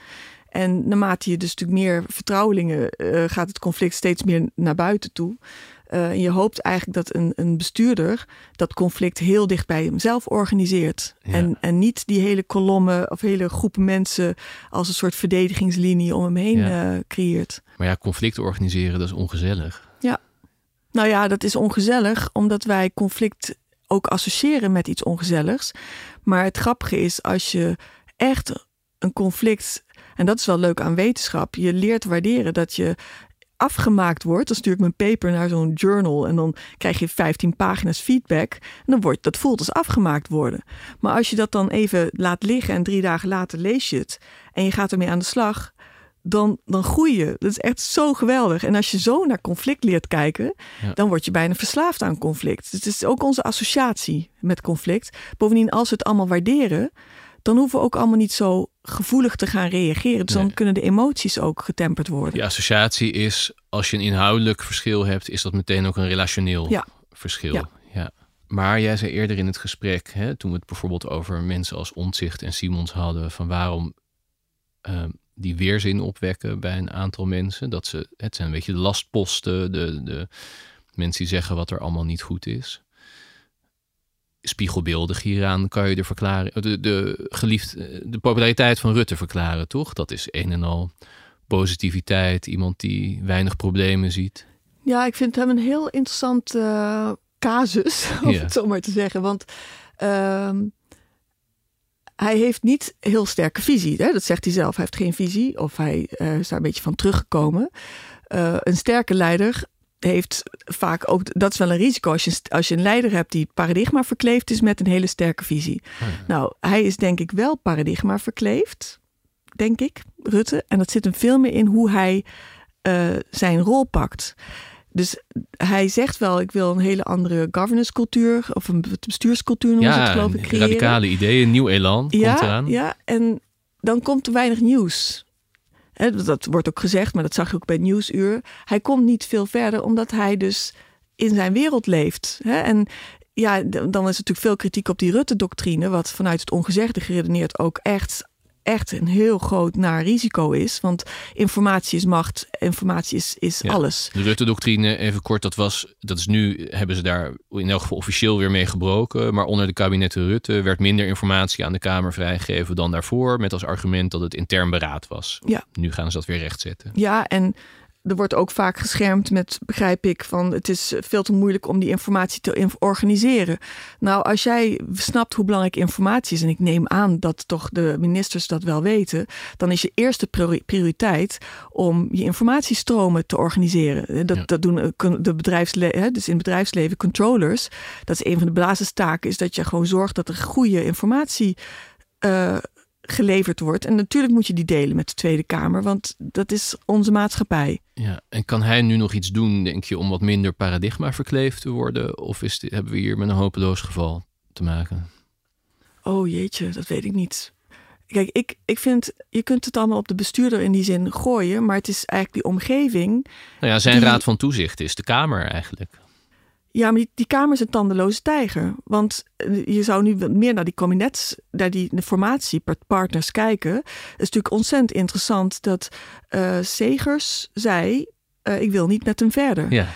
Speaker 3: En naarmate je dus natuurlijk meer vertrouwelingen, uh, gaat het conflict steeds meer naar buiten toe. Uh, en je hoopt eigenlijk dat een, een bestuurder dat conflict heel dicht bij hemzelf organiseert. En, en niet die hele kolommen of hele groepen mensen als een soort verdedigingslinie om hem heen ja. uh, creëert.
Speaker 2: Maar ja, conflict organiseren, dat is ongezellig.
Speaker 3: Ja, nou ja, dat is ongezellig omdat wij conflict ook associëren met iets ongezelligs. Maar het grappige is als je echt een conflict en dat is wel leuk aan wetenschap. Je leert waarderen dat je afgemaakt wordt. Dan stuur ik mijn paper naar zo'n journal en dan krijg je 15 pagina's feedback. En dan wordt dat voelt als afgemaakt worden. Maar als je dat dan even laat liggen en drie dagen later lees je het en je gaat ermee aan de slag, dan, dan groei je. Dat is echt zo geweldig. En als je zo naar conflict leert kijken, dan word je bijna verslaafd aan conflict. Dus het is ook onze associatie met conflict. Bovendien, als we het allemaal waarderen, dan hoeven we ook allemaal niet zo gevoelig te gaan reageren. Dus dan kunnen de emoties ook getemperd worden.
Speaker 2: Die associatie is, als je een inhoudelijk verschil hebt, is dat meteen ook een relationeel
Speaker 3: Ja.
Speaker 2: verschil.
Speaker 3: Ja.
Speaker 2: Ja. Maar jij zei eerder in het gesprek, hè, toen we het bijvoorbeeld over mensen als Omtzigt en Simons hadden, van waarom ehm, die weerzin opwekken bij een aantal mensen. Dat ze, het zijn een beetje de lastposten, de, de mensen die zeggen wat er allemaal niet goed is. Spiegelbeeldig hieraan kan je de, verklaren, de, de, geliefd, de populariteit van Rutte verklaren, toch? Dat is een en al positiviteit, iemand die weinig problemen ziet.
Speaker 3: Ja, ik vind hem een heel interessant eh, casus, om
Speaker 2: Ja.
Speaker 3: het zo maar te zeggen. Want ehm, hij heeft niet heel sterke visie. Hè? Dat zegt hij zelf. Hij heeft geen visie of hij eh, is daar een beetje van teruggekomen. Eh, een sterke leider heeft vaak ook, dat is wel een risico als je, als je een leider hebt die paradigma verkleefd is met een hele sterke visie. Nou, hij is denk ik wel paradigma verkleefd, denk ik, Rutte. En dat zit hem veel meer in hoe hij eh, zijn rol pakt. Dus hij zegt wel, ik wil een hele andere governance cultuur of een bestuurscultuur noemen ze het geloof ik creëren.
Speaker 2: radicale ideeën, nieuw elan komt
Speaker 3: ja,
Speaker 2: eraan.
Speaker 3: ja, en dan komt er weinig nieuws. Dat wordt ook gezegd, maar dat zag je ook bij Nieuwsuur. Hij komt niet veel verder, omdat hij dus in zijn wereld leeft. Hè? En ja, dan is natuurlijk veel kritiek op die Rutte-doctrine, wat vanuit het ongezegde geredeneerd ook echt, echt een heel groot naar risico is. Want informatie is macht, informatie is, is
Speaker 2: Ja.
Speaker 3: alles.
Speaker 2: De Rutte-doctrine, even kort, dat was, dat is nu, hebben ze daar in elk geval officieel weer mee gebroken. Maar onder de kabinetten Rutte werd minder informatie aan de Kamer vrijgegeven dan daarvoor. Met als argument dat het intern beraad was.
Speaker 3: Ja.
Speaker 2: Nu gaan ze dat weer rechtzetten.
Speaker 3: Ja, en er wordt ook vaak geschermd met, begrijp ik, van het is veel te moeilijk om die informatie te organiseren. Nou, als jij snapt hoe belangrijk informatie is, en ik neem aan dat toch de ministers dat wel weten, dan is je eerste priori- prioriteit om je informatiestromen te organiseren. Dat,
Speaker 2: Ja.
Speaker 3: dat doen eh, de bedrijfsleven, dus in het bedrijfsleven controllers. Dat is een van de basistaken, is dat je gewoon zorgt dat er goede informatie eh, geleverd wordt. En natuurlijk moet je die delen met de Tweede Kamer, want dat is onze maatschappij.
Speaker 2: Ja, en kan hij nu nog iets doen, denk je, om wat minder paradigma verkleefd te worden? Of is dit, hebben we hier met een hopeloos geval te maken?
Speaker 3: Oh jeetje, dat weet ik niet. Kijk, ik, ik vind, je kunt het allemaal op de bestuurder in die zin gooien, maar het is eigenlijk die omgeving.
Speaker 2: Nou ja, zijn
Speaker 3: Die-
Speaker 2: raad van toezicht is de Kamer eigenlijk.
Speaker 3: Ja, maar die, die Kamer is een tandeloze tijger. Want eh, je zou nu meer naar die kabinets, naar die de formatiepartners kijken. Het is natuurlijk ontzettend interessant dat eh Segers zei, eh, ik wil niet met hem verder.
Speaker 2: Ja,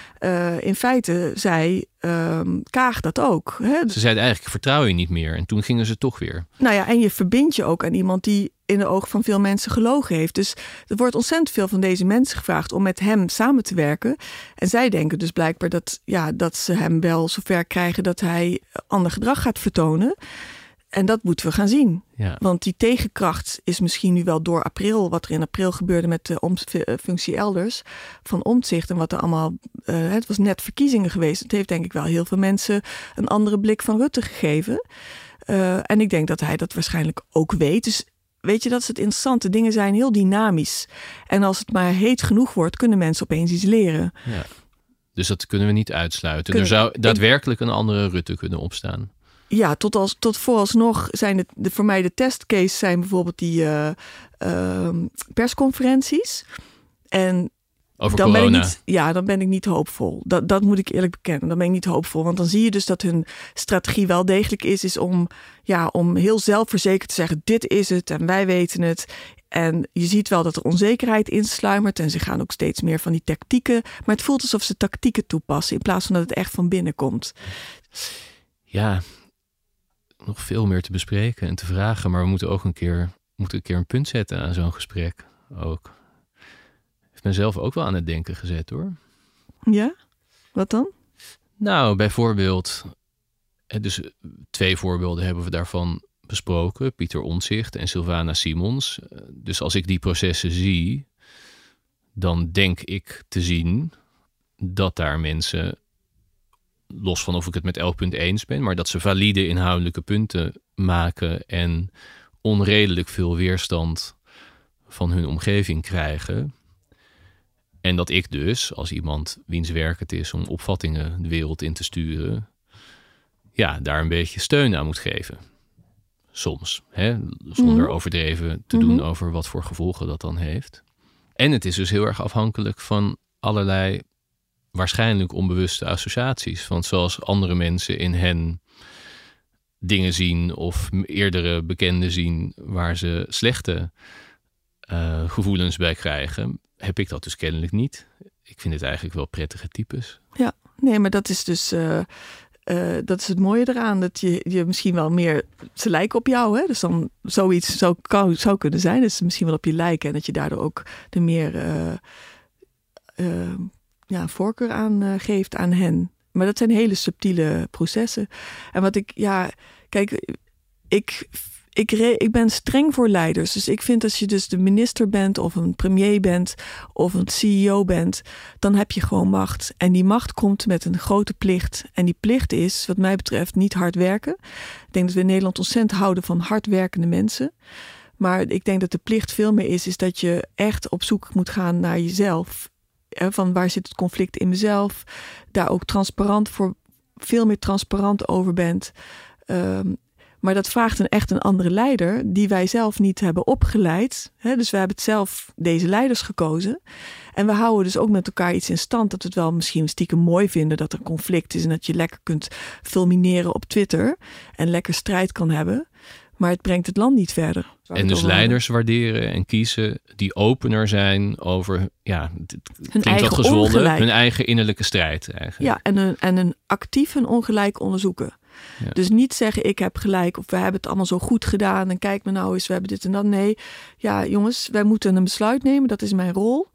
Speaker 3: in feite zei ehm, Kaag dat ook. Hè?
Speaker 2: ze zeiden eigenlijk, vertrouw je niet meer. En toen gingen ze toch weer.
Speaker 3: Nou ja, en je verbindt je ook aan iemand die in de ogen van veel mensen gelogen heeft. Dus er wordt ontzettend veel van deze mensen gevraagd om met hem samen te werken. En zij denken dus blijkbaar dat, ja, dat ze hem wel zover krijgen dat hij ander gedrag gaat vertonen. En dat moeten we gaan zien.
Speaker 2: Ja.
Speaker 3: Want die tegenkracht is misschien nu wel door april, wat er in april gebeurde met de om- eh, functie elders van omzicht en wat er allemaal. eh, het was net verkiezingen geweest. Het heeft denk ik wel heel veel mensen een andere blik van Rutte gegeven. Eh, en ik denk dat hij dat waarschijnlijk ook weet. Dus weet je, dat is het interessante. Dingen zijn heel dynamisch. En als het maar heet genoeg wordt, kunnen mensen opeens iets leren.
Speaker 2: Ja. Dus dat kunnen we niet uitsluiten.
Speaker 3: Kunnen-
Speaker 2: er zou daadwerkelijk een andere Rutte kunnen opstaan.
Speaker 3: Ja, tot, als, tot vooralsnog zijn het de, voor mij de testcase zijn bijvoorbeeld die eh, ehm, persconferenties. En
Speaker 2: Over
Speaker 3: dan ben, ik
Speaker 2: corona.
Speaker 3: niet, ja, dan ben ik niet hoopvol. Dat, dat moet ik eerlijk bekennen. Dan ben ik niet hoopvol. Want dan zie je dus dat hun strategie wel degelijk is, is om, ja, om heel zelfverzekerd te zeggen: dit is het en wij weten het. En je ziet wel dat er onzekerheid insluimert. En ze gaan ook steeds meer van die tactieken. Maar het voelt alsof ze tactieken toepassen. In plaats van dat het echt van binnen komt.
Speaker 2: Ja, nog veel meer te bespreken en te vragen. Maar we moeten ook een keer, moeten een, keer een punt zetten aan zo'n gesprek. Ook. Heeft mezelf ook wel aan het denken gezet hoor.
Speaker 3: Ja? Wat dan?
Speaker 2: Nou, bijvoorbeeld, dus eh, twee voorbeelden hebben we daarvan besproken. Pieter Omtzigt en Sylvana Simons. Eh, Dus als ik die processen zie, dan denk ik te zien dat daar mensen, los van of ik het met elk punt eens ben, maar dat ze valide inhoudelijke punten maken en onredelijk veel weerstand van hun omgeving krijgen. En dat ik dus, als iemand wiens werk het is om opvattingen de wereld in te sturen, ja, daar een beetje steun aan moet geven. soms. Hè? Zonder
Speaker 3: Mhm.
Speaker 2: overdreven te doen
Speaker 3: Mhm.
Speaker 2: over wat voor gevolgen dat dan heeft. En het is dus heel erg afhankelijk van allerlei waarschijnlijk onbewuste associaties. Want zoals andere mensen in hen dingen zien of eerdere bekenden zien waar ze slechte eh, gevoelens bij krijgen, heb ik dat dus kennelijk niet. Ik vind het eigenlijk wel prettige types.
Speaker 3: Nee, maar dat is dus. eh, eh, dat is het mooie eraan. Dat je, je misschien wel meer. Ze lijken op jou, hè? Dus dan zoiets zou, zou kunnen zijn. Dat ze misschien wel op je lijken. En dat je daardoor ook de meer. eh, ja, voorkeur aan geeft aan hen. Maar dat zijn hele subtiele processen. En wat ik. Ja, kijk. Ik. Ik, ik ben streng voor leiders. Dus ik vind als je dus de minister bent of een premier bent of een CEO bent, dan heb je gewoon macht. En die macht komt met een grote plicht. En die plicht is, wat mij betreft, niet hard werken. Ik denk dat we in Nederland ontzettend houden van hardwerkende mensen. Maar ik denk dat de plicht veel meer is, is dat je echt op zoek moet gaan naar jezelf. Van waar zit het conflict in mezelf? Daar ook transparant voor, veel meer transparant over bent. Ehm, maar dat vraagt een echt een andere leider die wij zelf niet hebben opgeleid. Hè, dus we hebben het zelf deze leiders gekozen. En we houden dus ook met elkaar iets in stand dat we het wel misschien stiekem mooi vinden dat er conflict is en dat je lekker kunt fulmineren op Twitter en lekker strijd kan hebben. Maar het brengt het land niet verder.
Speaker 2: En dus leiders waarderen en kiezen die opener zijn over, ja, het klinkt
Speaker 3: eigen
Speaker 2: wat gezwollen,
Speaker 3: ongelijk.
Speaker 2: hun eigen innerlijke strijd eigenlijk.
Speaker 3: Ja, en een, en een actief en ongelijk onderzoeken. Dus niet zeggen ik heb gelijk of we hebben het allemaal zo goed gedaan en kijk me nou eens, we hebben dit en dat. Nee, ja jongens, wij moeten een besluit nemen, dat is mijn rol.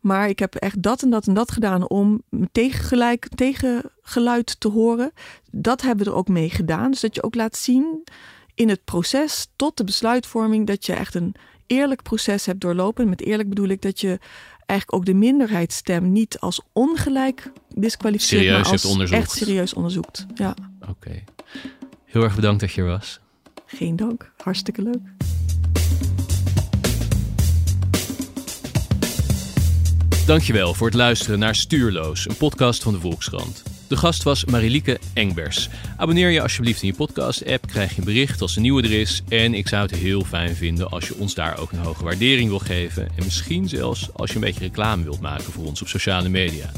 Speaker 3: Maar ik heb echt dat en dat en dat gedaan om tegengelijk, tegengeluid te horen. Dat hebben we er ook mee gedaan. Dus dat je ook laat zien in het proces tot de besluitvorming dat je echt een eerlijk proces hebt doorlopen. En met eerlijk bedoel ik dat je eigenlijk ook de minderheidsstem niet als ongelijk disqualificeert,
Speaker 2: Serieus
Speaker 3: maar als
Speaker 2: onderzocht.
Speaker 3: echt serieus onderzoekt. Ja,
Speaker 2: Oké. Heel erg bedankt dat je er was.
Speaker 3: geen dank. Hartstikke leuk.
Speaker 2: Dankjewel voor het luisteren naar Stuurloos, een podcast van de Volkskrant. De gast was Marilieke Engbers. Abonneer je alsjeblieft in je podcast-app, krijg je een bericht als er nieuwe er is. En ik zou het heel fijn vinden als je ons daar ook een hoge waardering wil geven. En misschien zelfs als je een beetje reclame wilt maken voor ons op sociale media.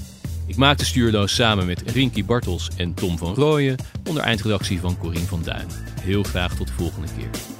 Speaker 2: Ik maakte Stuurloos samen met Rinky Bartels en Tom van Rooyen, onder eindredactie van Corien van Duin. Heel graag tot de volgende keer.